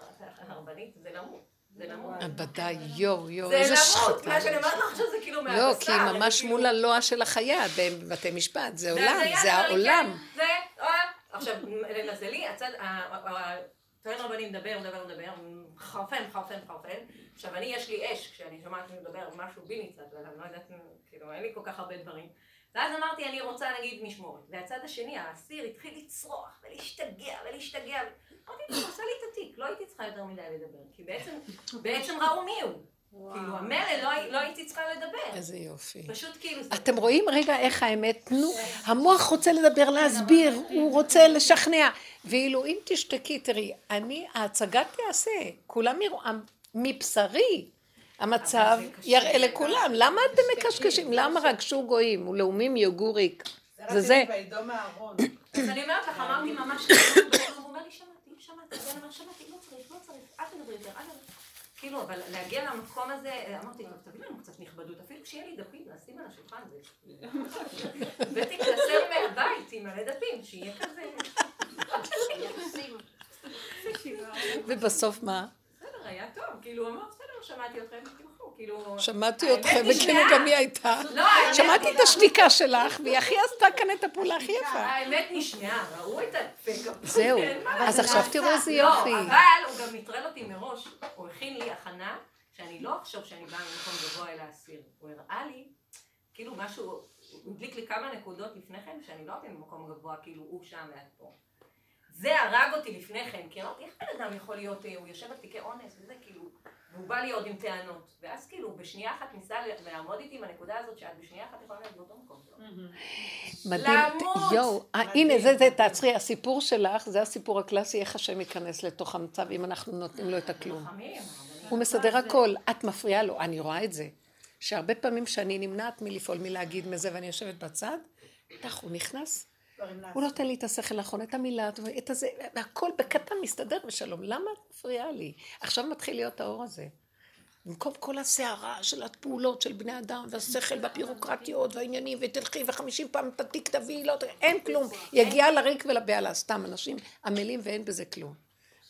הרבנית, זה למות, זה למות. ודאי, יואו, יואו, זה איזה למות, שחטה. מה שאני אומרת לך עכשיו זה כאילו מהבשר. לא, כי היא ממש מול הלוע של החיה בבתי משפט, זה עולם, זה העולם. זה, אה, עכשיו, למזלי, הצד, הטוען רבני מדבר, מדבר, מדבר, מחרפן, מחרפן, מחרפן. עכשיו, אני, יש לי אש, כשאני שומעת מי מדבר, משהו בי נצלט, ואני לא יודעת, כאילו, אין לי כל כך הרבה דברים. ואז אמרתי, אני רוצה נגיד משמורת. והצד השני, האסיר, התחיל לצרוח ולהשתגע ולהשתגע. אמרתי, טוב, עשה לי את התיק, לא הייתי צריכה יותר מדי לדבר. כי בעצם, בעצם ראו מי הוא. כאילו, המלל, לא, לא הייתי צריכה לדבר. איזה יופי. פשוט כאילו, זה אתם רואים רגע איך האמת? תנו, המוח רוצה לדבר, להסביר, הוא רוצה לשכנע. ואילו אם תשתקי, תראי, אני, ההצגה תיעשה, כולם יראו, מבשרי, המצב יראה לכולם. למה אתם מקשקשים? למה רגשו גויים ולאומים יוגו ריק? זה זה. אז אני אומרת לך, אמרתי ממש, הוא אומר לי, שמעתי, שמעתי, שמעתי, לא צריך, לא צריך, אל תדברי יותר, אל תדברי. כאילו, אבל להגיע למקום הזה, אמרתי, טוב, תביא לנו קצת נכבדות, אפילו כשיהיה לי דפים, לשים על השולחן, זה... מהבית עם מלא דפים, שיהיה כזה... ובסוף מה? היה טוב, כאילו, הוא אמר, בסדר, שמעתי אתכם, תלכו, כאילו... שמעתי אתכם. וכאילו גם היא הייתה. לא, שמעתי את השתיקה שלך, והיא הכי עשתה כאן את הפעולה הכי יפה. האמת נשמעה, ראו את הדפק. זהו. אז. עכשיו תראו איזה לא, יופי. אבל הוא גם נטרל אותי מראש, הוא הכין לי הכנה, שאני לא אחשוב שאני באה ממקום גבוה אל האסיר. הוא הראה לי, כאילו משהו, הוא הדליק לי כמה נקודות לפני כן, שאני לא באתי ממקום גבוה, כאילו הוא שם ואת פה. זה הרג אותי לפני כן, כי אמרתי, איך בן אדם יכול להיות, אה, הוא יושב על תיקי אונס וזה כאילו, והוא בא לי עוד עם טענות. ואז כאילו, בשנייה אחת ניסה לעמוד איתי עם הנקודה הזאת, שאת בשנייה אחת יכולה להיות באותו מקום. מדהים, למות! יואו, אה, הנה זה זה, תעצרי, הסיפור שלך, זה הסיפור הקלאסי, איך השם ייכנס לתוך המצב אם אנחנו נותנים לו את הכלום. הוא מסדר הכל, את מפריעה לו, אני רואה את זה. שהרבה פעמים שאני נמנעת מלפעול, מלהגיד מזה, ואני יושבת בצד, כך הוא נכנס, הוא נותן לי את השכל האחרון, את המילה, את הזה, והכל בקטן מסתדר בשלום. למה את מפריעה לי? עכשיו מתחיל להיות האור הזה. במקום כל הסערה של הפעולות של בני אדם, והשכל והבירוקרטיות והעניינים, ותלכי וחמישים פעם את התיק תביאי, לא, אין כלום. יגיע לריק ולבהלה, סתם אנשים עמלים ואין בזה כלום.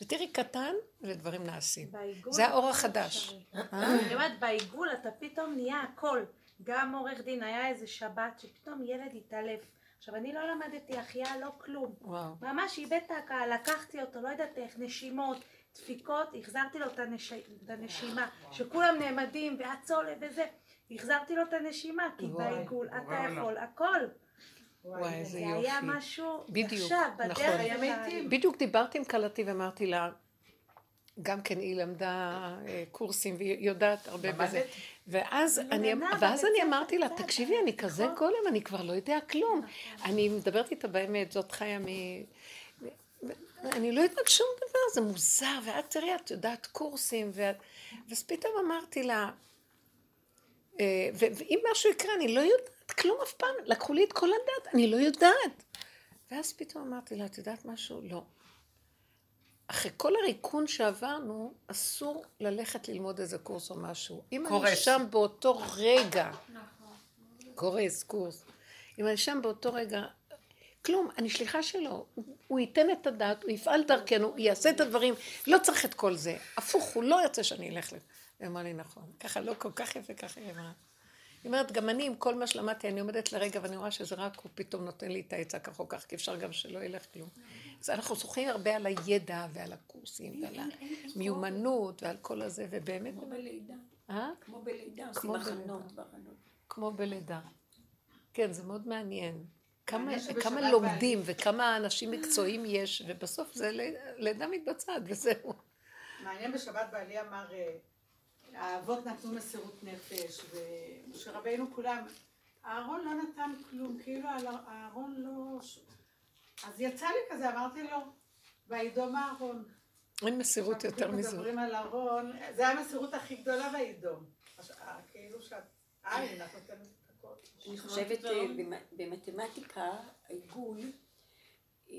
ותראי קטן ודברים נעשים. זה האור הכל החדש. אפשרי. אני אומרת, בעיגול אתה פתאום נהיה הכל. גם עורך דין, היה איזה שבת שפתאום ילד התעלף. עכשיו, אני לא למדתי החייאה, לא כלום. וואו. ממש איבד את הקהל, לקחתי אותו, לא יודעת איך, נשימות, דפיקות, החזרתי לו את, הנש... את הנשימה, שכולם נעמדים והצולה וזה, החזרתי לו את הנשימה, כי בעיגול אתה וואלה. יכול הכל. וואי, איזה זה יופי. היה משהו, בדיוק, עכשיו, נכון. בדרך היה לתהליך. מתים. בדיוק דיברתי עם כלתי ואמרתי לה, גם כן היא למדה אה, קורסים והיא יודעת הרבה בזה. ואז אני מבינה, ואז אני אמרתי לה, תקשיבי, אני כזה נכון. גולם, אני כבר לא יודע כלום. אני מדברת איתה באמת, זאת חיה מ... אני לא יודעת שום דבר, זה מוזר, ואת תראי, את יודעת קורסים, ואת... ואז פתאום אמרתי לה, אה, ואם משהו יקרה, אני לא יודעת כלום אף פעם, לקחו לי את כל הדת, אני לא יודעת. ואז פתאום אמרתי לה, את יודעת משהו? לא. אחרי כל הריקון שעברנו, אסור ללכת ללמוד איזה קורס או משהו. אם אני קורס. שם באותו רגע, קורס, קורס, אם אני שם באותו רגע, כלום, אני שליחה שלו. הוא- הוא ייתן את הדעת, הוא יפעל דרכנו, הוא יעשה את הדברים, לא צריך את כל זה. הפוך, הוא לא ירצה שאני אלך לזה. היא אמרה לי, נכון. ככה לא כל כך יפה, ככה היא אמרה. היא אומרת, גם אני, עם כל מה שלמדתי, אני עומדת לרגע ואני רואה שזה רק הוא פתאום נותן לי את העצה כך או כך, כי אפשר גם שלא ילך כלום. אז אנחנו זוכרים הרבה על הידע ועל הקורסים ועל המיומנות ועל כל הזה, ובאמת, כמו בלידה. אה? כמו בלידה, עושים כמו בלידה. הכנות והכנות. כמו בלידה. כן, זה מאוד מעניין. כמה, לומדים וכמה אנשים מקצועיים יש, ובסוף זה לידה מתבצעת וזהו. מעניין בשבת בעלי אמר, אה, האבות נתנו מסירות נפש, ומשה רבינו כולם, אהרון לא נתן כלום, כאילו אהרון לא... אז יצא לי כזה, אמרתי לו, וידום אהרון. אין מסירות יותר מזו. מדברים על אהרון, זה המסירות הכי גדולה וידום. אה, כאילו שאת, עין, את נותנת את הכל. אני חושבת אה, במ- במתמטיקה, העיגול, אה.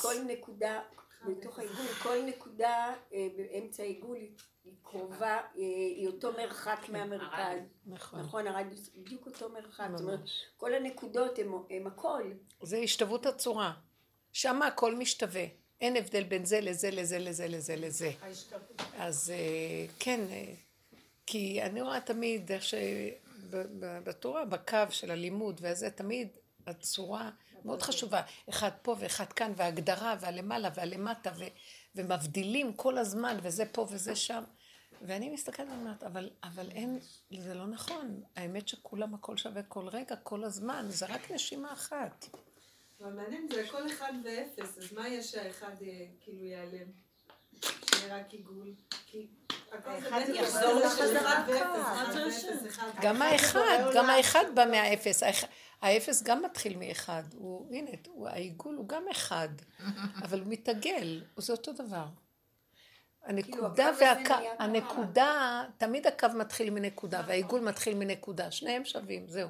כל נקודה, בתוך העיגול, כל נקודה אה, באמצע העיגול היא קרובה, אה, היא אותו מרחק מהמרכז. נכון. נכון, הרדיוס בדיוק אותו מרחק. זאת אומרת. כל הנקודות הם- הם הכל. זה השתוות הצורה. שם הכל משתווה. אין הבדל בין זה לזה לזה לזה לזה לזה. ההשתוות. אז אה, כן, כי אני רואה תמיד איך שבתורה, בקו של הלימוד וזה, תמיד הצורה מאוד חשובה. אחד פה ואחד כאן, והגדרה, והלמעלה והלמטה, ו, ומבדילים כל הזמן, וזה פה וזה שם. ואני מסתכלת ואומרת, אבל, אבל אין, זה לא נכון. האמת שכולם הכל שווה כל רגע, כל הזמן, זה רק נשימה אחת. אבל מעניין, זה הכל אחד ואפס, אז מה יש שהאחד אה, כאילו ייעלם? שיהיה רק עיגול? כי. גם האחד גם. האחד בא מהאפס. האפס גם מתחיל מאחד. הוא, הנה, הוא, העיגול הוא גם אחד, אבל הוא מתעגל, זה אותו דבר. הנקודה הקו הזה והקו. הנקודה, תמיד הקו מתחיל מנקודה, והעיגול מתחיל מנקודה. שניהם שווים, זהו.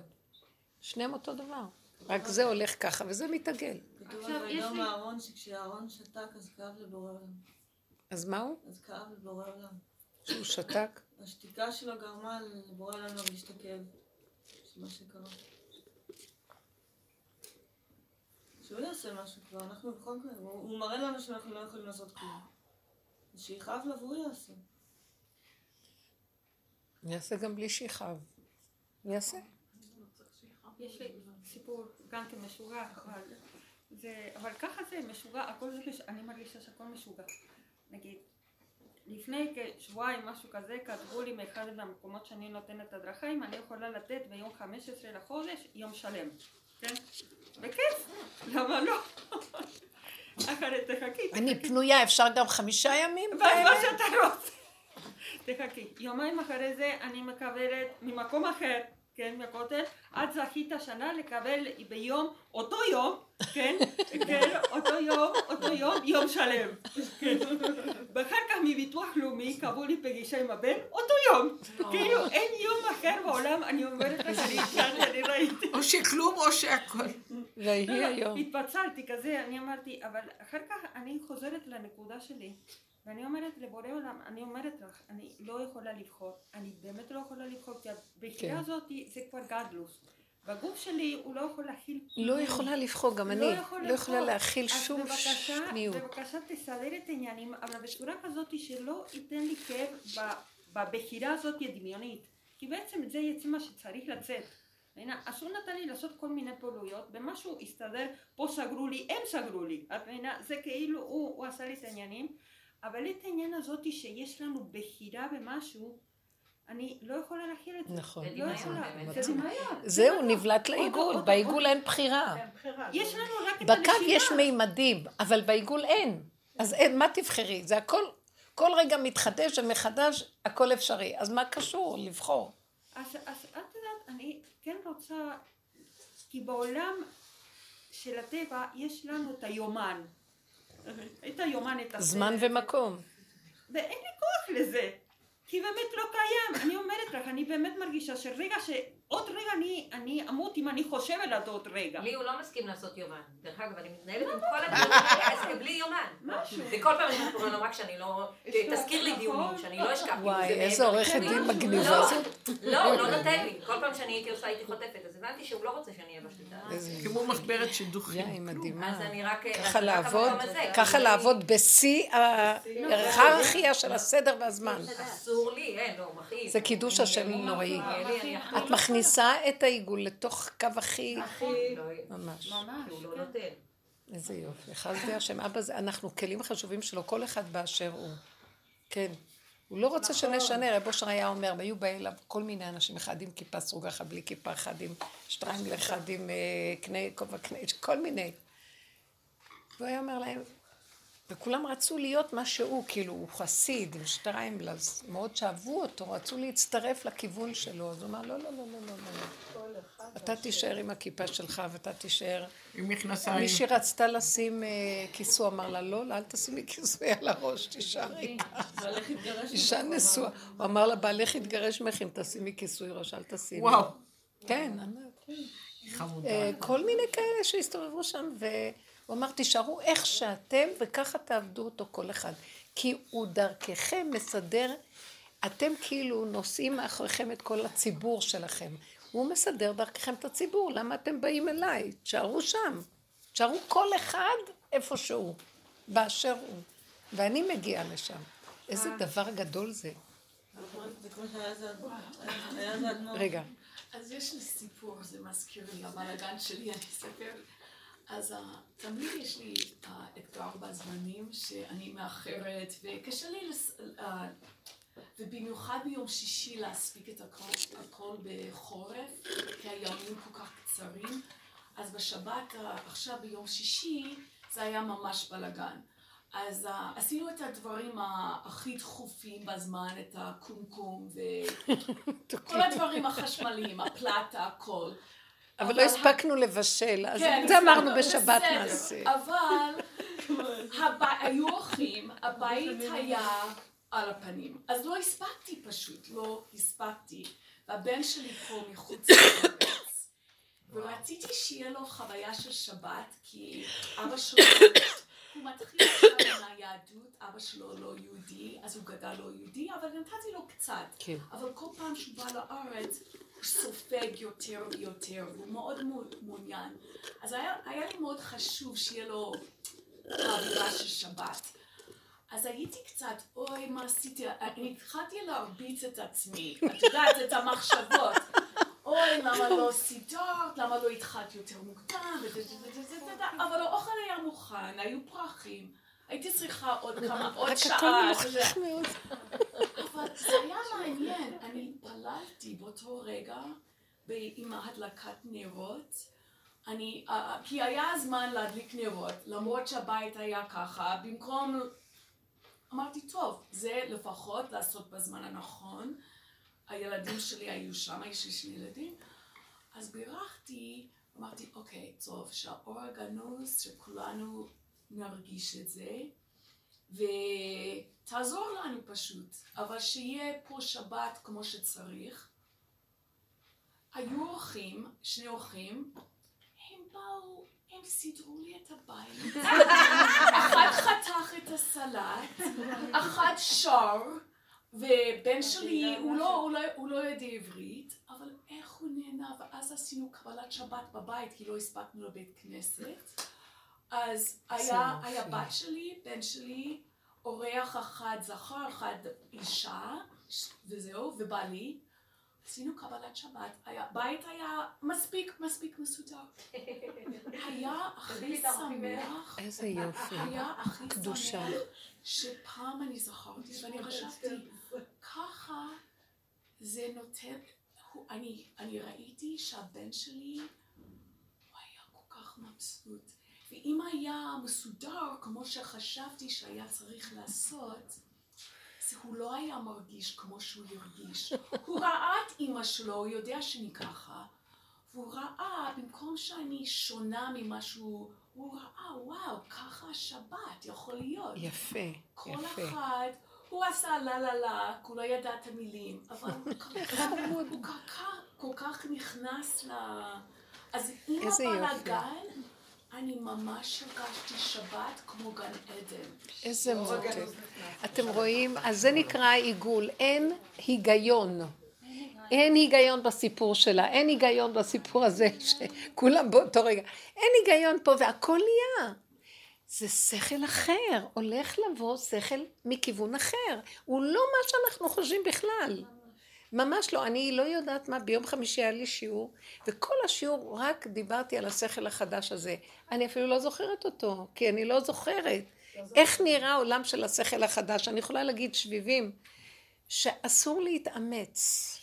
שניהם אותו דבר. רק זה הולך ככה, וזה מתעגל. כתוב עכשיו, על יש לי- אהרון שכשאהרון שתק אז כאב לבורא עולם. אז מה הוא? אז כאב לבורא עולם. שהוא שתק? השתיקה שלו גרמה לבורא עולם הכאב של מה שקרה. שהוא יעשה משהו כבר, אנחנו בכל מקרה, הוא הוא מראה לנו שאנחנו לא יכולים לעשות כלום. שיכאב לו והוא יעשה. אני אעשה גם בלי שיכאב. אני אעשה. יש לי סיפור גם כן משוגע, אבל זה, אבל ככה זה משוגע, הכל זה, מש- אני מרגישה שהכל משוגע. נגיד, לפני כשבועיים משהו כזה, כתבו לי מאחד מהמקומות שאני נותנת הדרכה, אם אני יכולה לתת ביום 15 לחודש יום שלם, כן? בכיף, למה לא? אחרת, תחכי. אני פנויה, אפשר גם חמישה ימים? מה שאתה רוצה. תחכי. יומיים אחרי זה אני מקבלת ממקום אחר, כן, מהכותל, את זכית השנה לקבל ביום, אותו יום, כן, כן, אותו יום, אותו יום, יום שלם. כן. ואחר כך מביטוח לאומי קבעו לי פגישה עם הבן, אותו יום. כאילו אין יום אחר בעולם, אני אומרת לך, אני ראיתי. או שכלום או שהכל. ויהי לא, לא, היום. התפצלתי כזה, אני אמרתי, אבל אחר כך אני חוזרת לנקודה שלי, ואני אומרת לבורא עולם, אני אומרת לך, אני לא יכולה לבחור, אני באמת לא יכולה לבחור, כי הבחירה כן. הזאת זה כבר גדלוס. בגוף שלי הוא לא יכול להכיל לא יכולה לבחור, גם אני. לא יכול לא יכולה. להכיל אז שום בבקשה, שניות. בבקשה תסדר את העניינים, אבל בצורה כזאת שלא ייתן לי כאב בבחירה הזאת הדמיונית. כי בעצם זה יצא מה שצריך לצאת. מבינה? אז הוא נתן לי לעשות כל מיני פעילויות, ומשהו הסתדר, פה סגרו לי, הם סגרו לי. את מבינה? זה כאילו, הוא, הוא עשה לי את העניינים, אבל את העניין הזאת שיש לנו בחירה במשהו, אני לא יכולה להכיל את זה. נכון. לא יכולה. זה דמיון. זהו, נבלט לעיגול. בעיגול אין בחירה. יש לנו רק את בקו הנשימה. יש מימדים, אבל בעיגול אין. אז אין, מה תבחרי? זה הכל, כל רגע מתחדש ומחדש, הכל אפשרי. אז מה קשור לבחור? אז, אז כן רוצה, כי בעולם של הטבע יש לנו את היומן. את היומן, את הסרט. זמן ומקום. ואין לי כוח לזה. כי באמת לא קיים. אני אומרת לך, אני באמת מרגישה שרגע ש... עוד רגע אני, אני אמות אם אני חושבת על עוד רגע. לי הוא לא מסכים לעשות יומן. דרך אגב, אני מתנהלת עם כל הדברים האלה בלי יומן. משהו. וכל פעם אני קורא לו רק שאני לא... תזכיר לי דיונים, שאני לא אשכח. וואי, זה איזה עורכת. דין מגניבה לא, זאת. לא, הוא לא נותן לי. כל פעם שאני הייתי עושה הייתי חוטפת, אז הבנתי שהוא לא רוצה שאני אהיה בשליטה. כמו מחברת שידוכים. יא, היא מדהימה. אז אני רק... ככה לעבוד, ככה לעבוד בשיא ההיררכיה של הסדר והזמן. אסור לי, אין, לא, מכעיס. זה קידוש השם נוראי. את מכניסה את העיגול לתוך קו הכי... ממש. ממש, הוא לא נותן. איזה יופי. חסדי השם. אבא, זה- אנחנו כלים חשובים שלו, כל אחד באשר הוא. כן. הוא לא רוצה שנשנה, רב אושר היה אומר, והיו באים אליו כל מיני אנשים, אחד עם כיפה סרוגה, אחד בלי כיפה, אחד עם שטרנגל, אחד עם אה, קנה, כובע קנה, כל מיני. והוא היה אומר להם, וכולם רצו להיות מה שהוא, כאילו, הוא חסיד עם שטריימל, אז מאוד שאהבו אותו, רצו להצטרף לכיוון שלו, אז הוא אמר, לא, לא, לא, לא, לא, לא. אתה תישאר עם הכיפה שלך, ואתה תישאר... עם מכנסיים. מישהי רצתה לשים אה, כיסוי, אמר לה, לא, לא, אל תשימי כיסוי על הראש, תישארי ככה. אישה נשואה. הוא אמר לה, בעלך יתגרש ממך אם תשימי כיסוי ראש, אל תשימי. וואו. כן. חמודה. אה, כל מיני כאלה שהסתובבו שם, והוא אמר, תישארו איך שאתם, וככה תעבדו אותו כל אחד. כי הוא דרככם מסדר, אתם כאילו נושאים מאחוריכם את כל הציבור שלכם. הוא מסדר דרככם את הציבור, למה אתם באים אליי? תשארו שם. תשארו כל אחד איפה שהוא, באשר הוא. ואני מגיעה לשם. איזה דבר גדול זה. אדמו"ר. רגע. אז יש לי סיפור, זה מזכיר לי הבלאגן שלי, אני אספר. אז אה, תמיד יש לי אה, אתגר בזמנים שאני מאחרת, וקשה לי, לס... אה, ובמיוחד ביום שישי להספיק את הכל, הכל בחורף, כי הימים כל כך קצרים. אז בשבת, עכשיו ביום שישי, זה היה ממש בלאגן. אז uh, עשינו את הדברים הכי דחופים בזמן, את הקומקום וכל הדברים החשמליים, הפלטה, הכל. אבל לא הספקנו לבשל, אז כן, זה אמרנו בשבת. נעשה. אבל. היו אורחים, הבית היה על הפנים. אז לא הספקתי פשוט, לא הספקתי. והבן שלי פה מחוץ לארץ. ורציתי שיהיה לו חוויה של שבת, כי אבא שלו, הוא מתחיל עכשיו עם היהדות, אבא שלו לא יהודי, אז הוא גדל לא יהודי, אבל נתתי לו קצת. כן. אבל כל פעם שהוא בא לארץ, הוא סופג יותר ויותר, והוא מאוד מאוד מעוניין. אז היה, היה לי מאוד חשוב שיהיה לו האווירה של שבת. אז הייתי קצת, אוי, מה עשיתי? אני התחלתי להרביץ את עצמי, את יודעת, את המחשבות. אוי, למה לא סידרת? למה לא התחלת יותר מוקדם? אבל האוכל היה מוכן, היו פרחים. הייתי צריכה עוד כמה, עוד רק שעה. הכל אתה יודע. מלוכלך מאוד. אבל זה היה מעניין, אני התפללתי באותו רגע עם ההדלקת נרות, אני, כי היה זמן להדליק נרות, למרות שהבית היה ככה, במקום, אמרתי, טוב, זה לפחות לעשות בזמן הנכון. הילדים שלי היו שם, יש לי שני ילדים. אז בירכתי, אמרתי, אוקיי, טוב, שהאור הגנוז, שכולנו נרגיש את זה, ותעזור לנו פשוט, אבל שיהיה פה שבת כמו שצריך. היו אורחים, שני אורחים, הם באו, הם סידרו לי את הבית. אחד חתך את הסלט, אחד שר, ובן שלי, הוא לא, הוא, לא, הוא לא יודע עברית, אבל איך הוא נהנה, ואז עשינו קבלת שבת בבית, כי לא הספקנו לבית כנסת. אז היה, היה בת שלי, בן שלי, אורח אחד זכר, אחד אישה, וזהו, ובעלי. עשינו קבלת שבת, היה, בית היה מספיק, מספיק מסודר. היה הכי שמח, איזה יופי. היה הכי קדושה. שמח, שפעם אני זכרתי, ואני חשבתי, ככה זה נותן, הוא, אני, אני ראיתי שהבן שלי, הוא היה כל כך מבסוט. ואם היה מסודר כמו שחשבתי שהיה צריך לעשות, אז הוא לא היה מרגיש כמו שהוא הרגיש. הוא ראה את אימא שלו, הוא יודע שאני ככה, והוא ראה, במקום שאני שונה ממשהו, הוא ראה, וואו, ככה השבת יכול להיות. יפה, כל יפה. אחד, הוא עשה לה לה לה, כי הוא לא ידע את המילים, אבל הוא כל כך, כל כל נכנס ל... אז עם יופי. הבלאגן, אני ממש הרגשתי שבת כמו גן עדן. איזה מותק. אתם רואים? אז זה נקרא עיגול. אין היגיון. אין היגיון בסיפור שלה, אין היגיון בסיפור הזה שכולם באותו רגע. אין היגיון פה והכל נהיה. זה שכל אחר, הולך לבוא שכל מכיוון אחר. הוא לא מה שאנחנו חושבים בכלל. ממש לא, אני לא יודעת מה, ביום חמישי היה לי שיעור, וכל השיעור רק דיברתי על השכל החדש הזה. אני אפילו לא זוכרת אותו, כי אני לא זוכרת. איך נראה העולם של השכל החדש? אני יכולה להגיד שביבים, שאסור להתאמץ.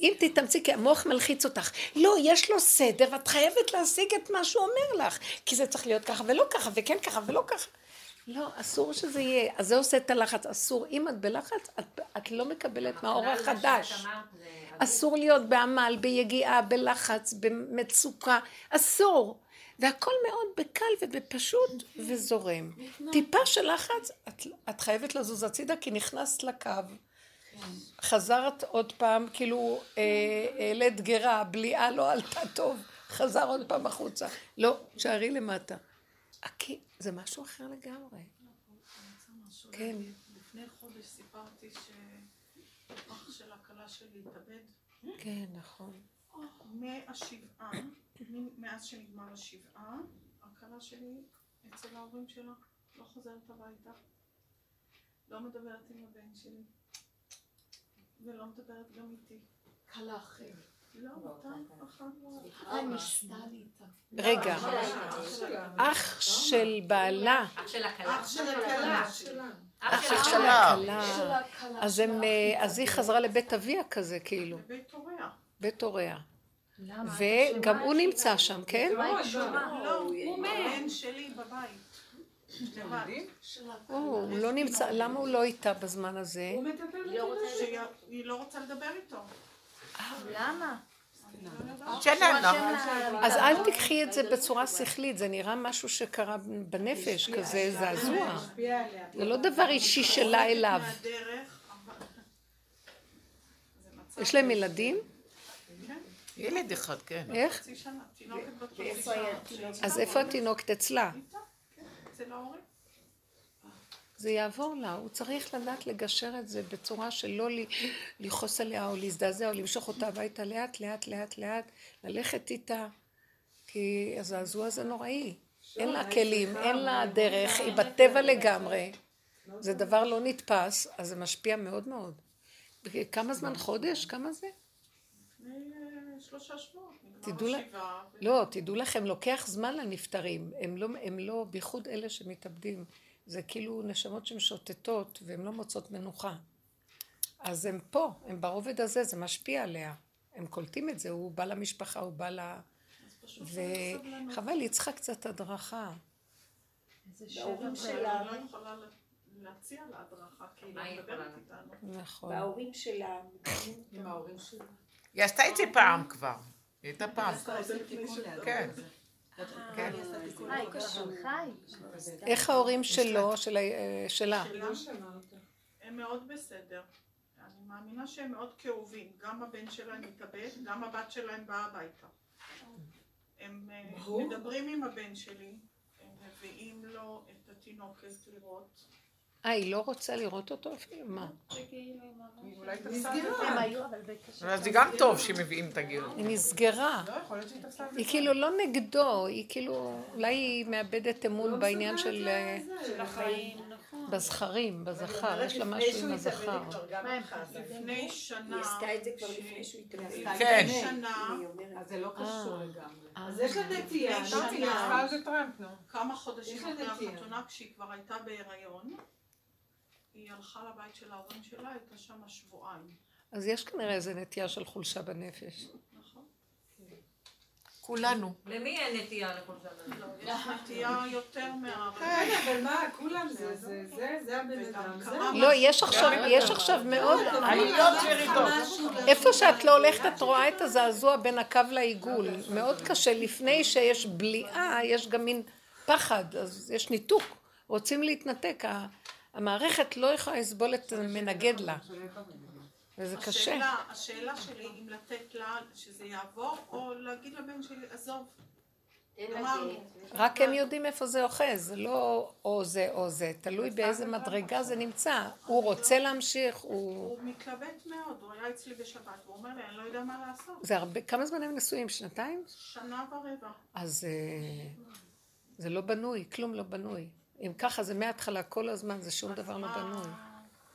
אם תתאמצי, כי המוח מלחיץ אותך. לא, יש לו סדר, את חייבת להשיג את מה שהוא אומר לך. כי זה צריך להיות ככה ולא ככה, וכן ככה ולא ככה. לא, אסור שזה יהיה. אז זה עושה את הלחץ. אסור. אם את בלחץ, את, את לא מקבלת מהאור החדש. אסור להיות בעמל, ביגיעה, בלחץ, במצוקה. אסור. והכל מאוד בקל ובפשוט וזורם. טיפה של לחץ, את, את חייבת לזוז הצידה כי נכנסת לקו. חזרת עוד פעם, כאילו אה, העלית גרה, בליעה לא עלתה טוב, חזר עוד פעם החוצה. לא, שערי למטה. הקי, זה משהו אחר לגמרי. כן. לפני חודש סיפרתי שאח של הכלה שלי התאבד. כן, נכון. מהשבעה, מאז שנגמר השבעה, הכלה שלי אצל ההורים שלה, לא חוזרת הביתה. לא מדברת עם הבן שלי. ולא מדברת גם איתי. כלה אחרת. לא, לא. רגע, אח של בעלה, אח של הכלה. אח של הכלה. אח של הכלה, אז הם, אז היא חזרה לבית אביה כזה, כאילו, הוריה. בית הוריה. וגם הוא נמצא שם, כן? לא, הוא הבן שלי בבית. הוא לא נמצא, למה הוא לא איתה בזמן הזה? הוא מדבר איתה. היא לא רוצה לדבר איתו. למה? אז אל תיקחי את זה בצורה שכלית, זה נראה משהו שקרה בנפש, כזה זעזוע. זה לא דבר אישי שלה אליו. יש להם ילדים? ילד אחד, כן. איך? אז איפה התינוקת אצלה? אצל ההורים. זה יעבור לה, הוא צריך לדעת לגשר את זה בצורה של לא ל- לכעוס עליה או להזדעזע או למשוך אותה הביתה לאט לאט לאט לאט, ללכת איתה, כי הזעזוע הזה נוראי. אין לה כלים, אין לה דרך, היא בטבע לגמרי. זה דבר לא נתפס, אז זה משפיע מאוד מאוד. כמה זמן? חודש? כמה זה? אה, שלושה שבועות. תדעו לה... לא, תדעו לכם, לוקח זמן לנפטרים. הם לא, הם לא, בייחוד אלה שמתאבדים. זה כאילו נשמות שמשוטטות והן לא מוצאות מנוחה. אז הם פה, הם ברובד הזה, זה משפיע עליה. הם קולטים את זה, הוא בא למשפחה, הוא בא ל... וחבל, היא צריכה קצת הדרכה. בהורים שלה... אני לא יכולה להציע לה הדרכה, כי היא לא מדברת איתנו. נכון. וההורים שלה... עם ההורים שלה. היא עשתה את זה פעם כבר. היא הייתה פעם. כן. כן. חי. איך ההורים שלו, אה, שלה? הם מאוד בסדר. אני מאמינה שהם מאוד כאובים. גם הבן שלהם מתאבד, גם הבת שלהם באה הביתה. הם אה. מדברים עם הבן שלי, הם מביאים לו את התינוקת לראות. אה, היא לא רוצה לראות אותו אפילו? מה? אולי הם היו אבל בקשר. אז זה גם טוב שמביאים את הגר. היא נסגרה. לא. היא כאילו לא נגדו, היא כאילו, אולי היא מאבדת אמון בעניין של... אה, של החיים, נכון. בזכרים, בזכר, יש לה משהו עם הזכר. לפני שנה... היא עשתה את זה כבר לפני שהוא התאבד. כן. לפני שנה... אז זה לא קשור לגמרי. אה. אז יש לה נטייה. לא. כמה חודשים אחרי. החתונה, כשהיא כבר הייתה בהיריון, היא הלכה לבית של ההורים שלה, הייתה שם שבועיים. אז יש כנראה איזו נטייה של חולשה בנפש. נכון? כולנו. למי אין נטייה לחולשה בנפש? יש נטייה יותר מה... כן, אבל מה, כולם זה, זה, זה, זה הבן אדם. לא, יש עכשיו, יש עכשיו מאוד... וירידות. איפה שאת לא הולכת, את רואה את הזעזוע בין הקו לעיגול. מאוד קשה. לפני שיש בליעה, יש גם מין פחד, אז יש ניתוק. רוצים להתנתק. ה- המערכת לא יכולה לסבול את המנגד לה. וזה קשה. השאלה, השאלה שלי אם לתת לה שזה יעבור, או להגיד לבן שלי, עזוב. רק הם יודעים איפה זה אוחז, זה לא או זה או זה, תלוי באיזה מדרגה זה נמצא. הוא רוצה להמשיך, הוא... הוא מתלבט מאוד, הוא היה אצלי בשבת, הוא אומר לי, אני לא יודע מה לעשות. זה הרבה, כמה זמן הם נשואים? שנתיים? שנה ורבע. אז אה, זה לא בנוי, כלום לא בנוי. אם ככה זה מההתחלה כל הזמן, זה שום דבר לא בנוי.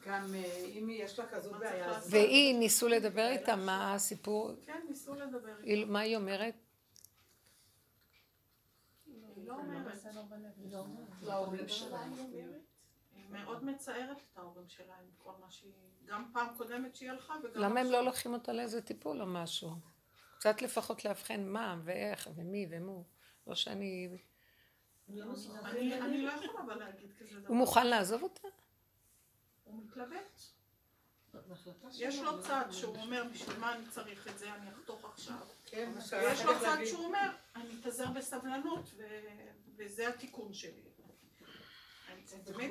גם אה, אם יש לה כזאת בעיה. והיא, ניסו לדבר איתה, מה הסיפור? כן, ניסו לדבר איתה. מה היא אומרת? היא לא אומרת. להורים שלה. היא מאוד מצערת את ההורים שלה עם כל מה שהיא... גם פעם קודמת שהיא הלכה וגם למה הם. לא לוקחים אותה לאיזה טיפול או משהו? קצת לפחות לאבחן מה ואיך ומי ומו. לא שאני... אני אני לא יכולה אבל להגיד כזה דבר. הוא מוכן לעזוב אותה? הוא מתלבט. יש לו צד שהוא אומר, בשביל מה אני צריך את זה, אני אחתוך עכשיו. כן, ויש שהיה לו צד. שהוא אומר, אני אתאזר בסבלנות, וזה התיקון שלי.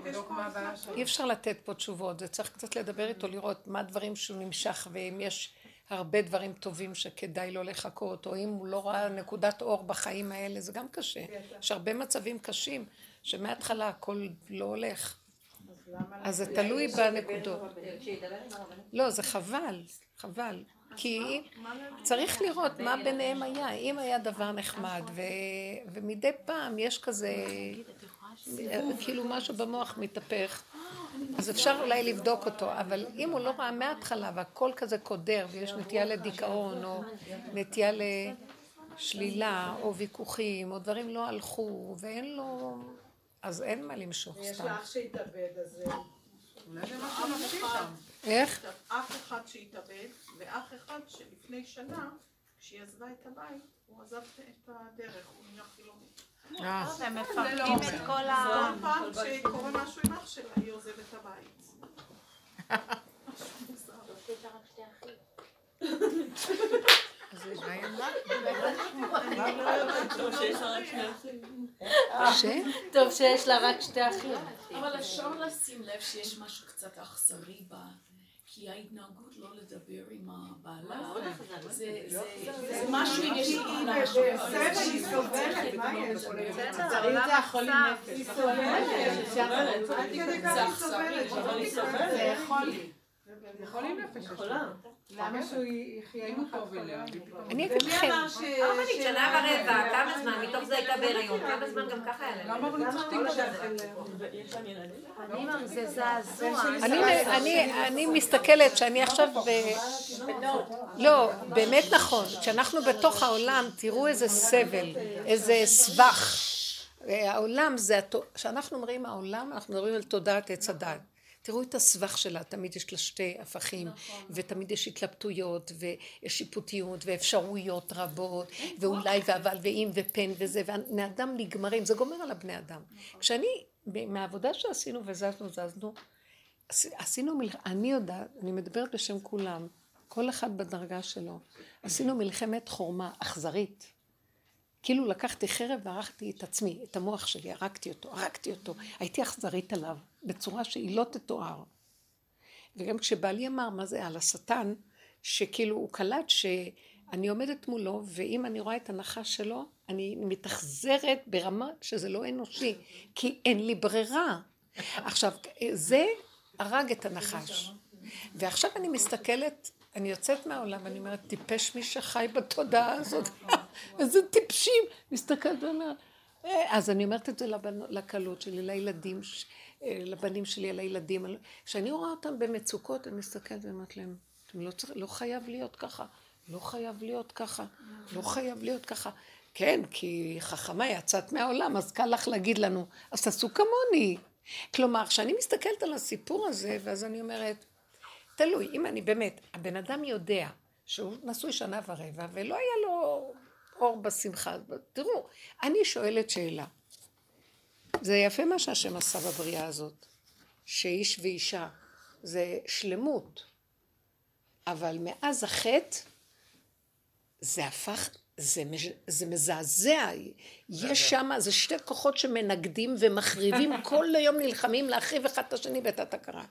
יש. אי אפשר לתת פה תשובות, זה צריך קצת לדבר איתו, לראות מה הדברים שהוא נמשך, ואם יש הרבה דברים טובים שכדאי לו לחכות, או אם הוא לא ראה נקודת אור בחיים האלה, זה גם קשה. יש הרבה מצבים קשים, שמההתחלה הכל לא הולך. אז זה תלוי בנקודות. לא, זה חבל, חבל. כי צריך לראות מה ביניהם היה, אם היה דבר נחמד. ומדי פעם יש כזה, כאילו משהו במוח מתהפך, אז אפשר אולי לבדוק אותו, אבל אם הוא לא ראה מההתחלה והכל כזה קודר, ויש נטייה לדיכאון, או נטייה לשלילה, או ויכוחים, או דברים לא הלכו, ואין לו, אז אין מה למשוך יש סתם. לה אח שהתאבד, אז... אה, אולי זה משהו נפשי שם. איך? אח אחד שהתאבד, ואח אחד שלפני שנה, כשהיא עזבה את הבית, הוא עזב את הדרך, הוא נהיה חילוני. אה. הם זה מפרקים לא את. כל ה... כל פעם שקורה משהו עם אח שלה, היא עוזבת את הבית. טוב שיש לה רק שתי אחים. אבל אפשר לשים לב שיש משהו קצת אכזרי בה. כי ההתנהגות לא לדבר עם הבעלה, זה- זה זה משהו יש בסבל, היא סובלת, מה יש? בסדר, זה החולים נפש. היא סובלת, עד כדי כך זה היא סובלת, אבל היא סובלת. זה יכול... זה חולים נפש. למה שהוא יחיה עם טוב אליה? אני אגיד לכם, שנה ורבע, כמה זמן? הייתה בהיריון, כמה זמן גם ככה היה להם? למה אבל הוא צריך יש להם ילדים? אני אומר, זה זעזוע. אני, מסתכלת שאני עכשיו ב... לא, באמת נכון. כשאנחנו בתוך העולם, תראו איזה סבל, איזה סבך. העולם זה, כשאנחנו אומרים העולם, אנחנו מדברים על תודעת עץ הדת. תראו את הסבך שלה, תמיד יש לה שתי הפכים, נכון. ותמיד יש התלבטויות, ויש שיפוטיות, ואפשרויות רבות, ואולי ואבל ואם ופן וזה, ובני אדם נגמרים, זה גומר על הבני אדם. נכון. כשאני, מהעבודה שעשינו וזזנו, זזנו, עשינו, מלח... אני יודעת, אני מדברת בשם כולם, כל אחד בדרגה שלו, עשינו מלחמת חורמה אכזרית. כאילו לקחתי חרב וערכתי את עצמי, את המוח שלי, הרגתי אותו, הרגתי אותו, הייתי אכזרית עליו, בצורה שהיא לא תתואר. וגם כשבעלי אמר מה זה על השטן, שכאילו הוא קלט שאני עומדת מולו, ואם אני רואה את הנחש שלו, אני מתאכזרת ברמה שזה לא אנושי, כי אין לי ברירה. עכשיו, זה הרג את הנחש. ועכשיו אני מסתכלת אני יוצאת מהעולם ואני אומרת, טיפש מי שחי בתודעה הזאת. איזה טיפשים. מסתכלת ואומרת, אה, אז אני אומרת את זה לקלות שלי, לילדים, לבנים שלי, לילדים. כשאני רואה אותם במצוקות, אני מסתכלת ואומרת להם, אתם לא, צריך, לא חייב להיות ככה, לא חייב להיות ככה, לא חייב להיות ככה. כן, כי חכמה יצאת מהעולם, אז קל לך להגיד לנו, אז תעשו כמוני. כלומר, כשאני מסתכלת על הסיפור הזה, ואז אני אומרת, תלוי, אם אני באמת, הבן אדם יודע שהוא נשוי שנה ורבע ולא היה לו אור בשמחה, תראו, אני שואלת שאלה. זה יפה מה שהשם עשה בבריאה הזאת, שאיש ואישה, זה שלמות, אבל מאז החטא זה הפך, זה, זה מזעזע, יש שם, זה שתי כוחות שמנגדים ומחריבים, כל היום נלחמים להחריב אחד את השני בתת הכרה.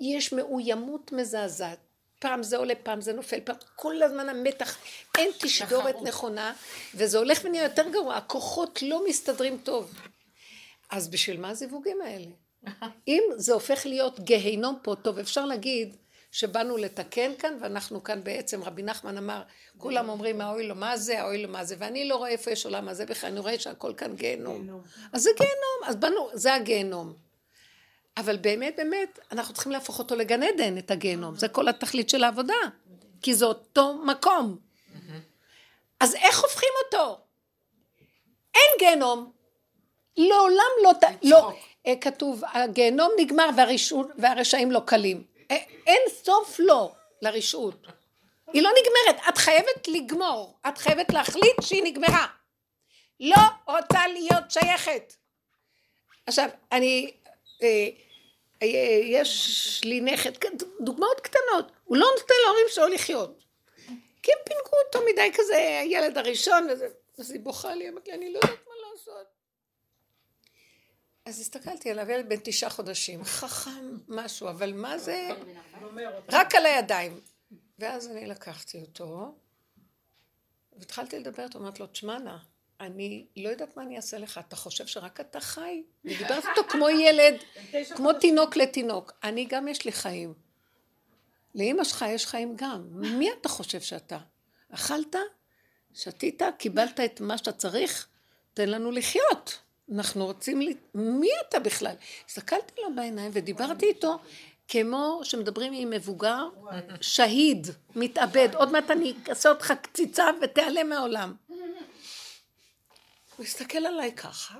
יש מאוימות מזעזעת. פעם זה עולה, פעם זה נופל, פעם כל הזמן המתח, אין תשדורת נכונה, וזה הולך ונהיה יותר גרוע, הכוחות לא מסתדרים טוב. אז בשביל מה הזיווגים האלה? אם זה הופך להיות גיהינום פה, טוב, אפשר להגיד שבאנו לתקן כאן, ואנחנו כאן בעצם, רבי נחמן אמר, כולם אומרים, האוי לו מה זה, האוי לו מה זה, ואני לא רואה איפה יש עולם הזה בכלל, אני רואה שהכל כאן גיהנום. אז זה גיהנום, אז באנו, זה הגיהנום. אבל באמת באמת אנחנו צריכים להפוך אותו לגן עדן, את הגיהנום, זה כל התכלית של העבודה, כי זה אותו מקום. אז איך הופכים אותו? אין גיהנום, לעולם לא, לא אה, כתוב, הגיהנום נגמר והרשעות, והרשעים לא קלים. אה, אין סוף לא לרשעות. היא לא נגמרת, את חייבת לגמור, את חייבת להחליט שהיא נגמרה. לא רוצה להיות שייכת. עכשיו, אני אה, אה, יש לי נכד, דוגמאות קטנות, הוא לא נותן להורים שלו לחיות. כי הם פינקו אותו מדי כזה, הילד הראשון, אז היא בוכה לי, אמרתי לי, אני לא יודעת מה לעשות. אז הסתכלתי עליו, ילד בן תשעה חודשים, חכם משהו, אבל מה זה? רק על הידיים. ואז אני לקחתי אותו, והתחלתי לדבר איתו, אמרתי לו, תשמע נא, אני לא יודעת מה אני אעשה לך, אתה חושב שרק אתה חי? אני דיברת איתו כמו ילד, כמו תינוק לתינוק. אני גם יש לי חיים. לאמא שלך יש חיים גם. מי אתה חושב שאתה? אכלת? שתית? קיבלת את מה שאתה צריך? תן לנו לחיות. אנחנו רוצים ל... מי אתה בכלל? הסתכלתי לו בעיניים ודיברתי איתו כמו שמדברים עם מבוגר, שהיד, מתאבד. עוד מעט אני אעשה אותך קציצה ותיעלם מהעולם. הוא הסתכל עליי ככה,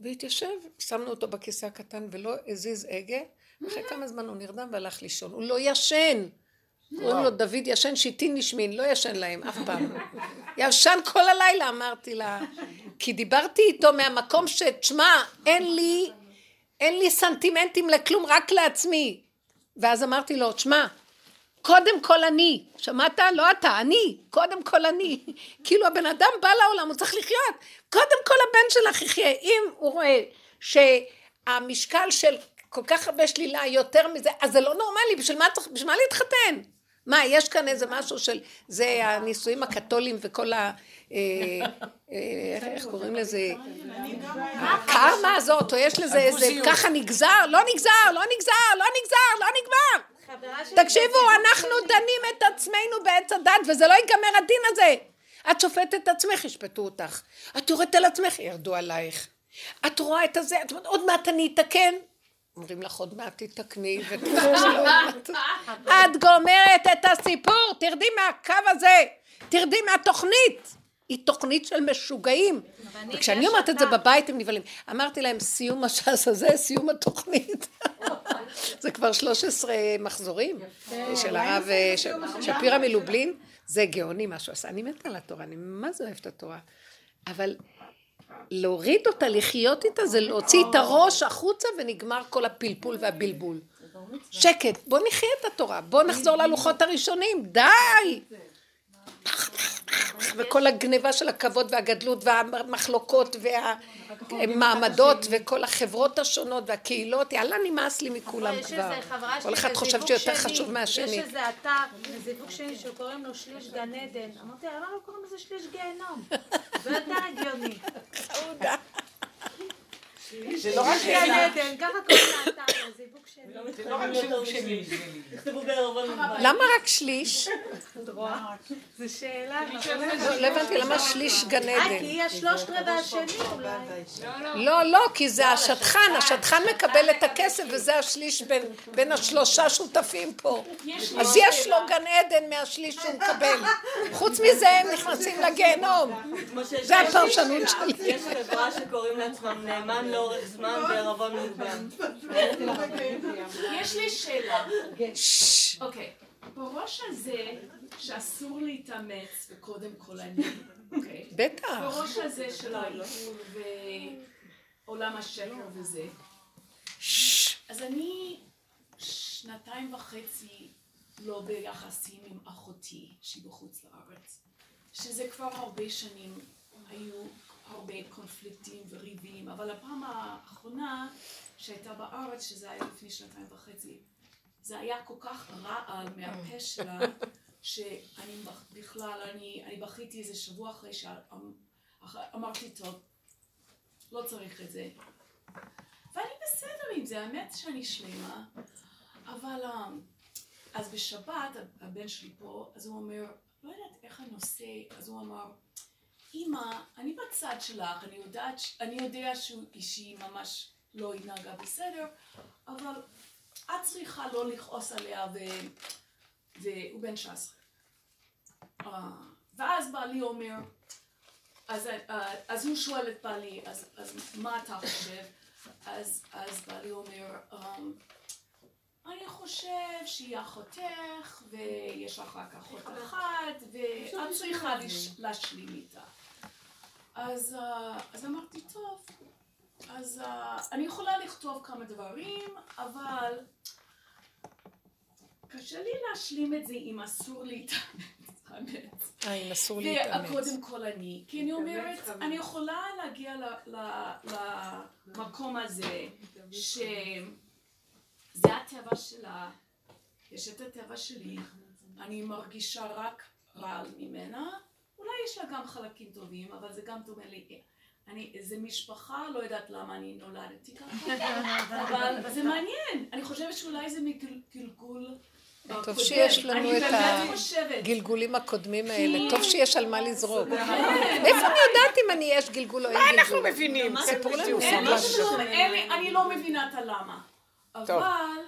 והתיישב, שמנו אותו בכיסא הקטן ולא הזיז הגה, אחרי כמה זמן הוא נרדם והלך לישון. הוא לא ישן. קוראים לו דוד ישן שיטין נשמין, לא ישן להם אף פעם. ישן כל הלילה, אמרתי לה. כי דיברתי איתו מהמקום שתשמע, אין לי, אין לי סנטימנטים לכלום, רק לעצמי. ואז אמרתי לו, תשמע, קודם כל אני, שמעת? לא אתה, אני, קודם כל אני. כאילו הבן אדם בא לעולם, הוא צריך לחיות. קודם כל הבן שלך יחיה. אם הוא רואה שהמשקל של כל כך הרבה שלילה יותר מזה, אז זה לא נורמלי, בשביל מה בשביל מה להתחתן? מה, יש כאן איזה משהו של, זה הנישואים הקתולים וכל ה... אה, אה, איך קוראים לזה? הקרמה הזאת, או יש לזה איזה, ככה נגזר, לא נגזר, לא נגזר, לא נגזר, לא נגמר. תקשיבו, אנחנו דנים את עצמנו בעץ הדת, וזה לא ייגמר הדין הזה. את שופטת את עצמך, ישפטו אותך. את יורדת על עצמך, ירדו עלייך. את רואה את הזה, את אומרת, עוד מעט אני אתקן. אומרים לך, עוד מעט תתקני, את גומרת את הסיפור, תרדי מהקו הזה, תרדי מהתוכנית. היא תוכנית של משוגעים. אני וכשאני אומרת את זה. בבית הם נבהלים. אמרתי להם, סיום הש"ס הזה, סיום התוכנית. זה כבר 13 מחזורים של הרב שפירא מלובלין. זה גאוני מה שהוא עשה. אני מתה על התורה, אני מה זה אוהבת את התורה. אבל להוריד אותה, לחיות איתה, זה להוציא את הראש החוצה ונגמר כל הפלפול והבלבול. שקט, בוא נחיה את התורה, בוא נחזור ללוחות הראשונים, די! וכל הגניבה של הכבוד והגדלות והמחלוקות והמעמדות וכל החברות השונות והקהילות, יאללה נמאס לי מכולם כבר. כל אחד חושב שיותר חשוב מהשני. יש איזה אתר, זיווג שלי שקוראים לו שליש גן עדן. אמרתי למה לא קוראים לזה שליש גיהנום? זה יותר הגיוני. זה לא רק ככה קוראים לאתר, שלי. זה לא רק זיווג מוגבל. למה רק שליש? זו שאלה. לא לא הבנתי, למה שליש גן אה, כי עדן? היא השלושת רבעי השני אולי. לא, לא, כי זה השטחן, השטחן מקבל את הכסף וזה השליש בין, השלושה שותפים פה. אז יש לו גן עדן מהשליש שהוא מקבל. חוץ מזה הם נכנסים לגיהנום. זה הפרשנות שלי. יש חברה שקוראים לעצמם נאמן לאורך זמן בערבון מוגבל. יש לי שאלה. אוקיי, בראש הזה שאסור להתאמץ וקודם כל אני, אוקיי? בטח. בראש הזה של העיכול ועולם השקר וזה. אז אני שנתיים וחצי לא ביחסים עם אחותי שהיא בחוץ לארץ. שזה כבר הרבה שנים היו הרבה קונפליקטים וריבים, אבל הפעם האחרונה שהייתה בארץ, שזה היה לפני שנתיים וחצי, זה היה כל כך רעל מהפה שלה, שאני בכלל, אני, אני בכיתי איזה שבוע אחרי שאמרתי, טוב, לא צריך את זה. ואני בסדר עם זה, האמת שאני שלמה, אבל אמ, אז בשבת, הבן שלי פה, אז הוא אומר, לא יודעת איך הנושא, אז הוא אמר, אמא, אני בצד שלך, אני יודעת, אני יודע אישי ממש לא התנהגה בסדר, אבל את צריכה לא לכעוס עליה, ו... והוא בן 19. אה, ואז בעלי אומר, אז, אה, אז הוא שואל את בעלי, אז, אז מה אתה חושב? אז, אז בעלי אומר, אמ, אני חושב שהיא אחותך, ויש לך רק אחות אחת, ואת צריכה להשלים איתה. אז, אה, אז אמרתי, טוב, אז אה, אני יכולה לכתוב כמה דברים, אבל קשה לי להשלים את זה אם אסור להתאמץ. אה, אם אסור להתאמץ. וקודם כל אני, כי אני אומרת, אני יכולה להגיע למקום הזה, שזה הטבע שלה, יש את הטבע שלי, אני מרגישה רק רעל ממנה, אולי יש לה גם חלקים טובים, אבל זה גם דומה לי. אני, זה משפחה, לא יודעת למה אני נולדתי ככה, אבל זה מעניין, אני חושבת שאולי זה מגלגול אה, טוב. שיש לנו את. הגלגולים הקודמים האלה, טוב שיש על מה לזרוק. כן. מאיפה אני יודעת אם אני יש גלגול או אין גלגול? מה אנחנו מבינים? סיפור לנו. לי- אני לא מבינה את הלמה. אבל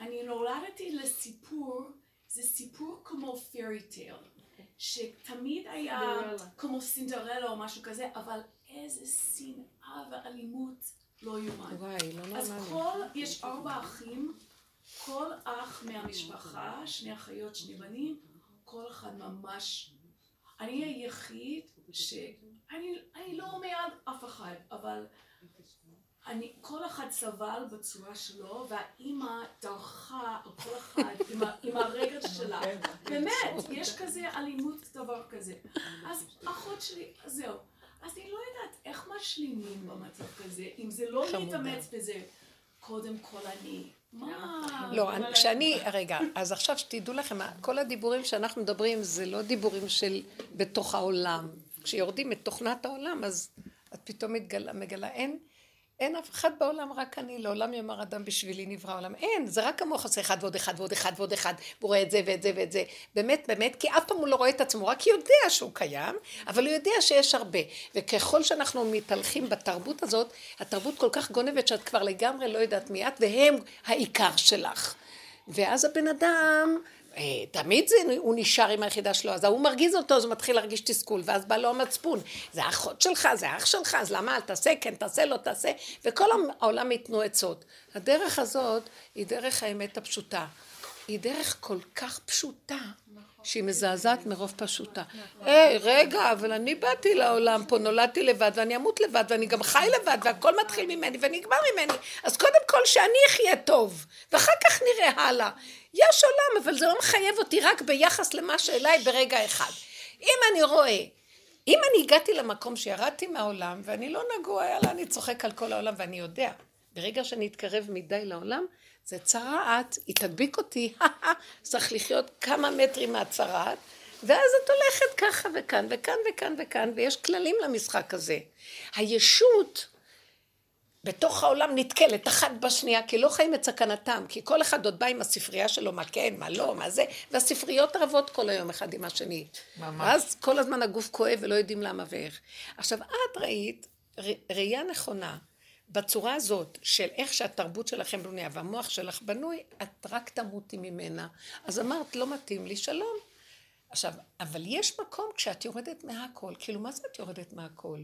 אני נולדתי לסיפור, זה סיפור כמו פיירי טייל, שתמיד היה סינדרלה. כמו סינדרלה או משהו כזה, אבל איזה שנאה ואלימות לא יאומן. וואי, לא אז נורמלי. כל, יש ארבע אחים, כל אח מהמשפחה, שני אחיות, שני בנים, כל אחד ממש... אני היחיד ש... אני, אני לא מעל אף אחד, אבל אני, כל אחד סבל בצורה שלו, והאימא דרכה על כל אחד עם, ה, עם הרגל שלה. באמת, יש כזה אלימות, דבר כזה. אז אחות שלי, אז זהו. אז אני לא יודעת איך משלימים במצב כזה, אם זה לא. להתאמץ בזה. קודם כל אני. מה? לא, אני- כשאני, רגע, אז עכשיו שתדעו לכם, כל הדיבורים שאנחנו מדברים זה לא דיבורים של בתוך העולם. כשיורדים מתוכנת העולם, אז את פתאום מגלה, אין, אין אף אחד בעולם, רק אני, לעולם יאמר אדם בשבילי נברא העולם. אין, זה רק המוח עושה אחד ועוד אחד ועוד אחד ועוד אחד, הוא רואה את זה ואת זה ואת זה. באמת, באמת, כי אף פעם הוא לא רואה את עצמו, רק יודע שהוא קיים, אבל הוא יודע שיש הרבה. וככל שאנחנו מתהלכים בתרבות הזאת, התרבות כל כך גונבת שאת כבר לגמרי לא יודעת מי את, והם העיקר שלך. ואז הבן אדם תמיד זה, הוא נשאר עם היחידה שלו, אז ההוא מרגיז אותו, אז הוא מתחיל להרגיש תסכול, ואז בא לו המצפון, זה האחות שלך, זה האח שלך, אז למה אל תעשה, כן תעשה, לא תעשה, וכל העולם ייתנו עצות. הדרך הזאת היא דרך האמת הפשוטה. היא דרך כל כך פשוטה, שהיא מזעזעת מרוב פשוטה. היי, רגע, אבל אני באתי לעולם פה, נולדתי לבד, ואני אמות לבד, ואני גם חי לבד, והכל מתחיל ממני ונגמר ממני. אז קודם כל שאני אחיה טוב, ואחר כך נראה הלאה. יש עולם, אבל זה לא מחייב אותי רק ביחס למה שאליי ברגע אחד. אם אני רואה, אם אני הגעתי למקום שירדתי מהעולם, ואני לא נגוע, יאללה, אני צוחק על כל העולם, ואני יודע, ברגע שאני אתקרב מדי לעולם, זה צרעת, היא תדביק אותי, צריך לחיות כמה מטרים מהצרעת, ואז את הולכת ככה וכאן וכאן וכאן וכאן, ויש כללים למשחק הזה. הישות בתוך העולם נתקלת אחת בשנייה, כי לא חיים את סכנתם, כי כל אחד עוד בא עם הספרייה שלו, מה כן, מה לא, מה זה, והספריות רבות כל היום אחד עם השני. ממש. ואז כל הזמן הגוף כואב ולא יודעים למה ואיך. עכשיו, את ראית ראייה נכונה. בצורה הזאת של איך שהתרבות שלכם בנויה והמוח שלך בנוי, את רק תמותי ממנה. אז אמרת, לא מתאים לי, שלום. עכשיו, אבל יש מקום כשאת יורדת מהכל, כאילו מה זה את יורדת מהכל?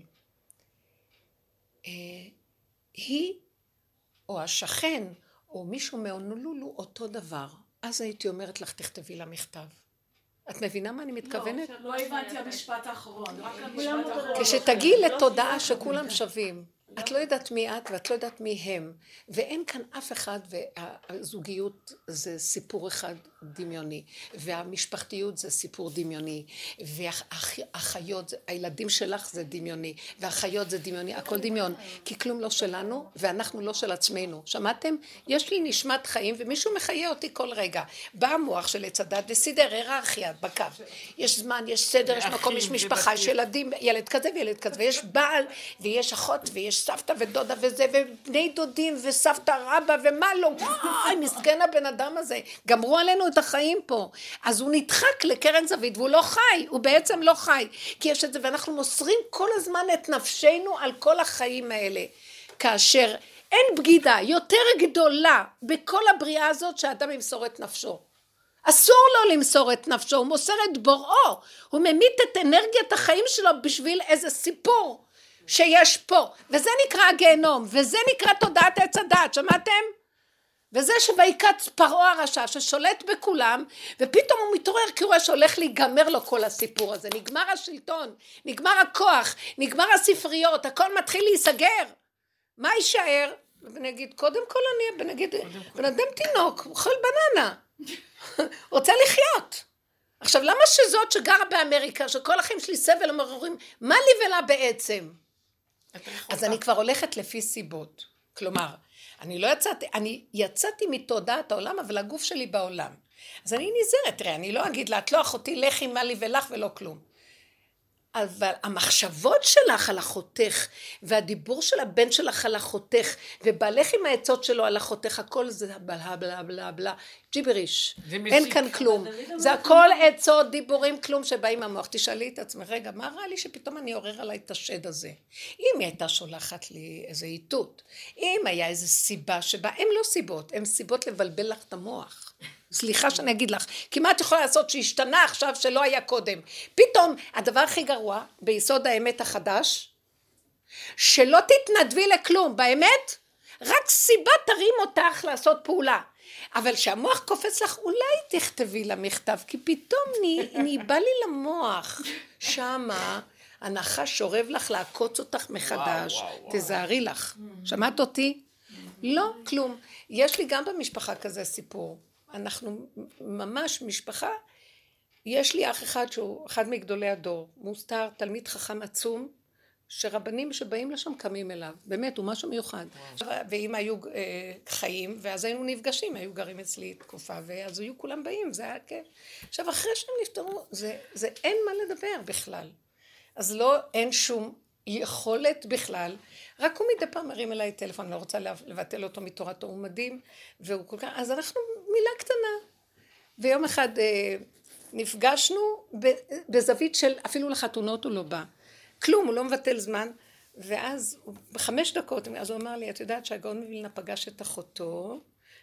היא או השכן או מישהו מהונולולו אותו דבר. אז הייתי אומרת לך, תכתבי לה מכתב. את מבינה מה אני מתכוונת? לא, לא הבנתי המשפט האחרון, רק המשפט האחרון. כשתגיעי לתודעה שכולם שווים. את לא יודעת מי את ואת לא יודעת מי הם, ואין כאן אף אחד, והזוגיות זה סיפור אחד דמיוני, והמשפחתיות זה סיפור דמיוני, והאחיות, הילדים שלך זה דמיוני, והאחיות זה דמיוני, הכל דמיון, כי כלום לא שלנו, ואנחנו לא של עצמנו. שמעתם? יש לי נשמת חיים, ומישהו מחיה אותי כל רגע. בא המוח של עץ הדת וסידר היררכיה בקו. יש זמן, יש סדר, יש מקום, יש משפחה, יש ילדים, ילד כזה וילד כזה, ויש בעל, ויש אחות, ויש סבתא ודודה וזה, ובני דודים, וסבתא רבא, ומה לא, וואי, מסכן הבן אדם הזה. גמרו עלינו את החיים פה. אז הוא נדחק לקרן זווית, והוא לא חי, הוא בעצם לא חי. כי יש את זה, ואנחנו מוסרים כל הזמן את נפשנו על כל החיים האלה. כאשר אין בגידה יותר גדולה בכל הבריאה הזאת שהאדם ימסור את נפשו. אסור לו למסור את נפשו, הוא מוסר את בוראו, הוא ממית את אנרגיית החיים שלו בשביל איזה סיפור. שיש פה, וזה נקרא הגיהנום, וזה נקרא תודעת עץ הדעת, שמעתם? וזה שויקץ פרעה הרשע ששולט בכולם ופתאום הוא מתעורר כי הוא רואה שהולך להיגמר לו כל הסיפור הזה. נגמר השלטון, נגמר הכוח, נגמר הספריות, הכל מתחיל להיסגר. מה יישאר? ונגיד קודם כל אני ונגיד בן אדם תינוק, אוכל בננה. רוצה לחיות. עכשיו למה שזאת שגרה באמריקה שכל החיים שלי סבל אומרים מה לי ולה בעצם? אז אני כבר הולכת לפי סיבות. כלומר, אני לא יצאתי, אני יצאתי מתודעת העולם, אבל הגוף שלי בעולם. אז אני נזהרת, תראה, אני לא אגיד לה, את לא אחותי, לכי מה לי ולך ולא כלום. אבל המחשבות שלך על אחותך, והדיבור של הבן שלך על אחותך, ובעלך עם העצות שלו על אחותך, הכל זה בלה בלה בלה בלה, ג'יבריש. אין כאן כלום. זה הכל עצות, דיבורים, כלום שבאים מהמוח. תשאלי את עצמך, רגע, מה רע לי שפתאום אני עורר עליי את השד הזה? אם היא הייתה שולחת לי איזה איתות, אם היה איזה סיבה שבה, הם לא סיבות, הם סיבות לבלבל לך את המוח. סליחה שאני אגיד לך, כי מה את יכולה לעשות שהשתנה עכשיו שלא היה קודם? פתאום הדבר הכי גרוע ביסוד האמת החדש, שלא תתנדבי לכלום, באמת? רק סיבה תרים אותך לעשות פעולה. אבל כשהמוח קופץ לך, אולי תכתבי לה מכתב, כי פתאום ניבא לי למוח שמה הנחש שורב לך לעקוץ אותך מחדש, תזהרי לך. שמעת אותי? לא, כלום. יש לי גם במשפחה כזה סיפור. אנחנו ממש משפחה, יש לי אח אחד שהוא אחד מגדולי הדור, מוסתר, תלמיד חכם עצום, שרבנים שבאים לשם קמים אליו, באמת, הוא משהו מיוחד. ואם היו אה, חיים, ואז היינו נפגשים, היו גרים אצלי תקופה, ואז היו כולם באים, זה היה כיף. עכשיו, אחרי שהם נפטרו, זה, זה אין מה לדבר בכלל. אז לא, אין שום יכולת בכלל, רק הוא מדי פעם מרים אליי טלפון, אני לא רוצה לבטל אותו מתורתו, הוא מדהים, והוא כל כך, אז אנחנו מילה קטנה. ויום אחד אה, נפגשנו בזווית של, אפילו לחתונות הוא לא בא. כלום, הוא לא מבטל זמן. ואז, בחמש דקות, אז הוא אמר לי, את יודעת שהגאון מווילנה פגש את אחותו,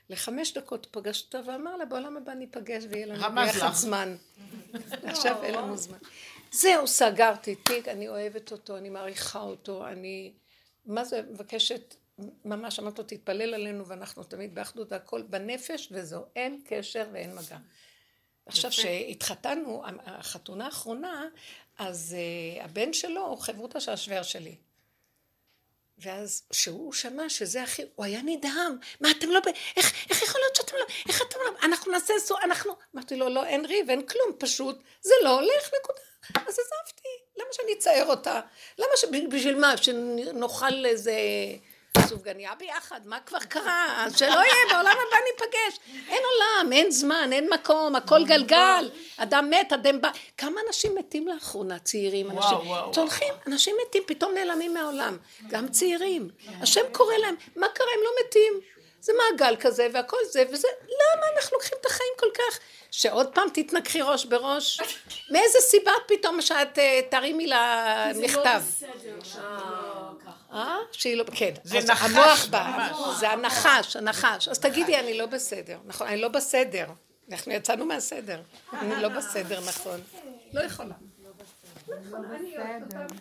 לחמש דקות פגש אותה ואמר לה, בעולם הבא ניפגש ויהיה לנו ביחד. זמן. עכשיו אין לנו זמן. זהו, סגרתי תיק, אני אוהבת אותו, אני מעריכה אותו, אני... מה זה, מבקשת, ממש אמרת לו, תתפלל עלינו, ואנחנו תמיד באחדות והכל בנפש, וזהו, אין קשר ואין מגע. עכשיו, שהתחתנו, החתונה האחרונה, אז uh, הבן שלו הוא חברותא של השוור שלי. ואז כשהוא שמע שזה הכי, הוא היה נדהם, מה אתם לא, ב... איך, איך יכול להיות שאתם לא, איך אתם לא, אנחנו נעשה סו, אנחנו, אמרתי לו, לא, אין ריב, אין כלום, פשוט, זה לא הולך, נקודה. אז עזבתי, למה שאני אצייר אותה? למה ש... בשביל מה? שנאכל איזה סופגניה ביחד, מה כבר קרה? שלא יהיה, בעולם הבא ניפגש. אין עולם, אין זמן, אין מקום, הכל גלגל. אדם מת, אדם בא. כמה אנשים מתים לאחרונה, צעירים, וואו, אנשים, וואו, צולחים, אנשים מתים, פתאום נעלמים מהעולם. גם צעירים. השם קורא להם, מה קרה, הם לא מתים. זה מעגל כזה והכל זה וזה, למה אנחנו לוקחים את החיים כל כך? שעוד פעם תתנגחי ראש בראש? מאיזה סיבה פתאום שאת אה, תרימי לה מכתב? אה? שהיא לא, כן. זה אז נחש, המוח בא. זה הנחש, הנחש. אז תגידי, אני לא בסדר. נכון, אני לא בסדר. אנחנו יצאנו מהסדר. אני לא בסדר, נכון. לא יכולה. אותם.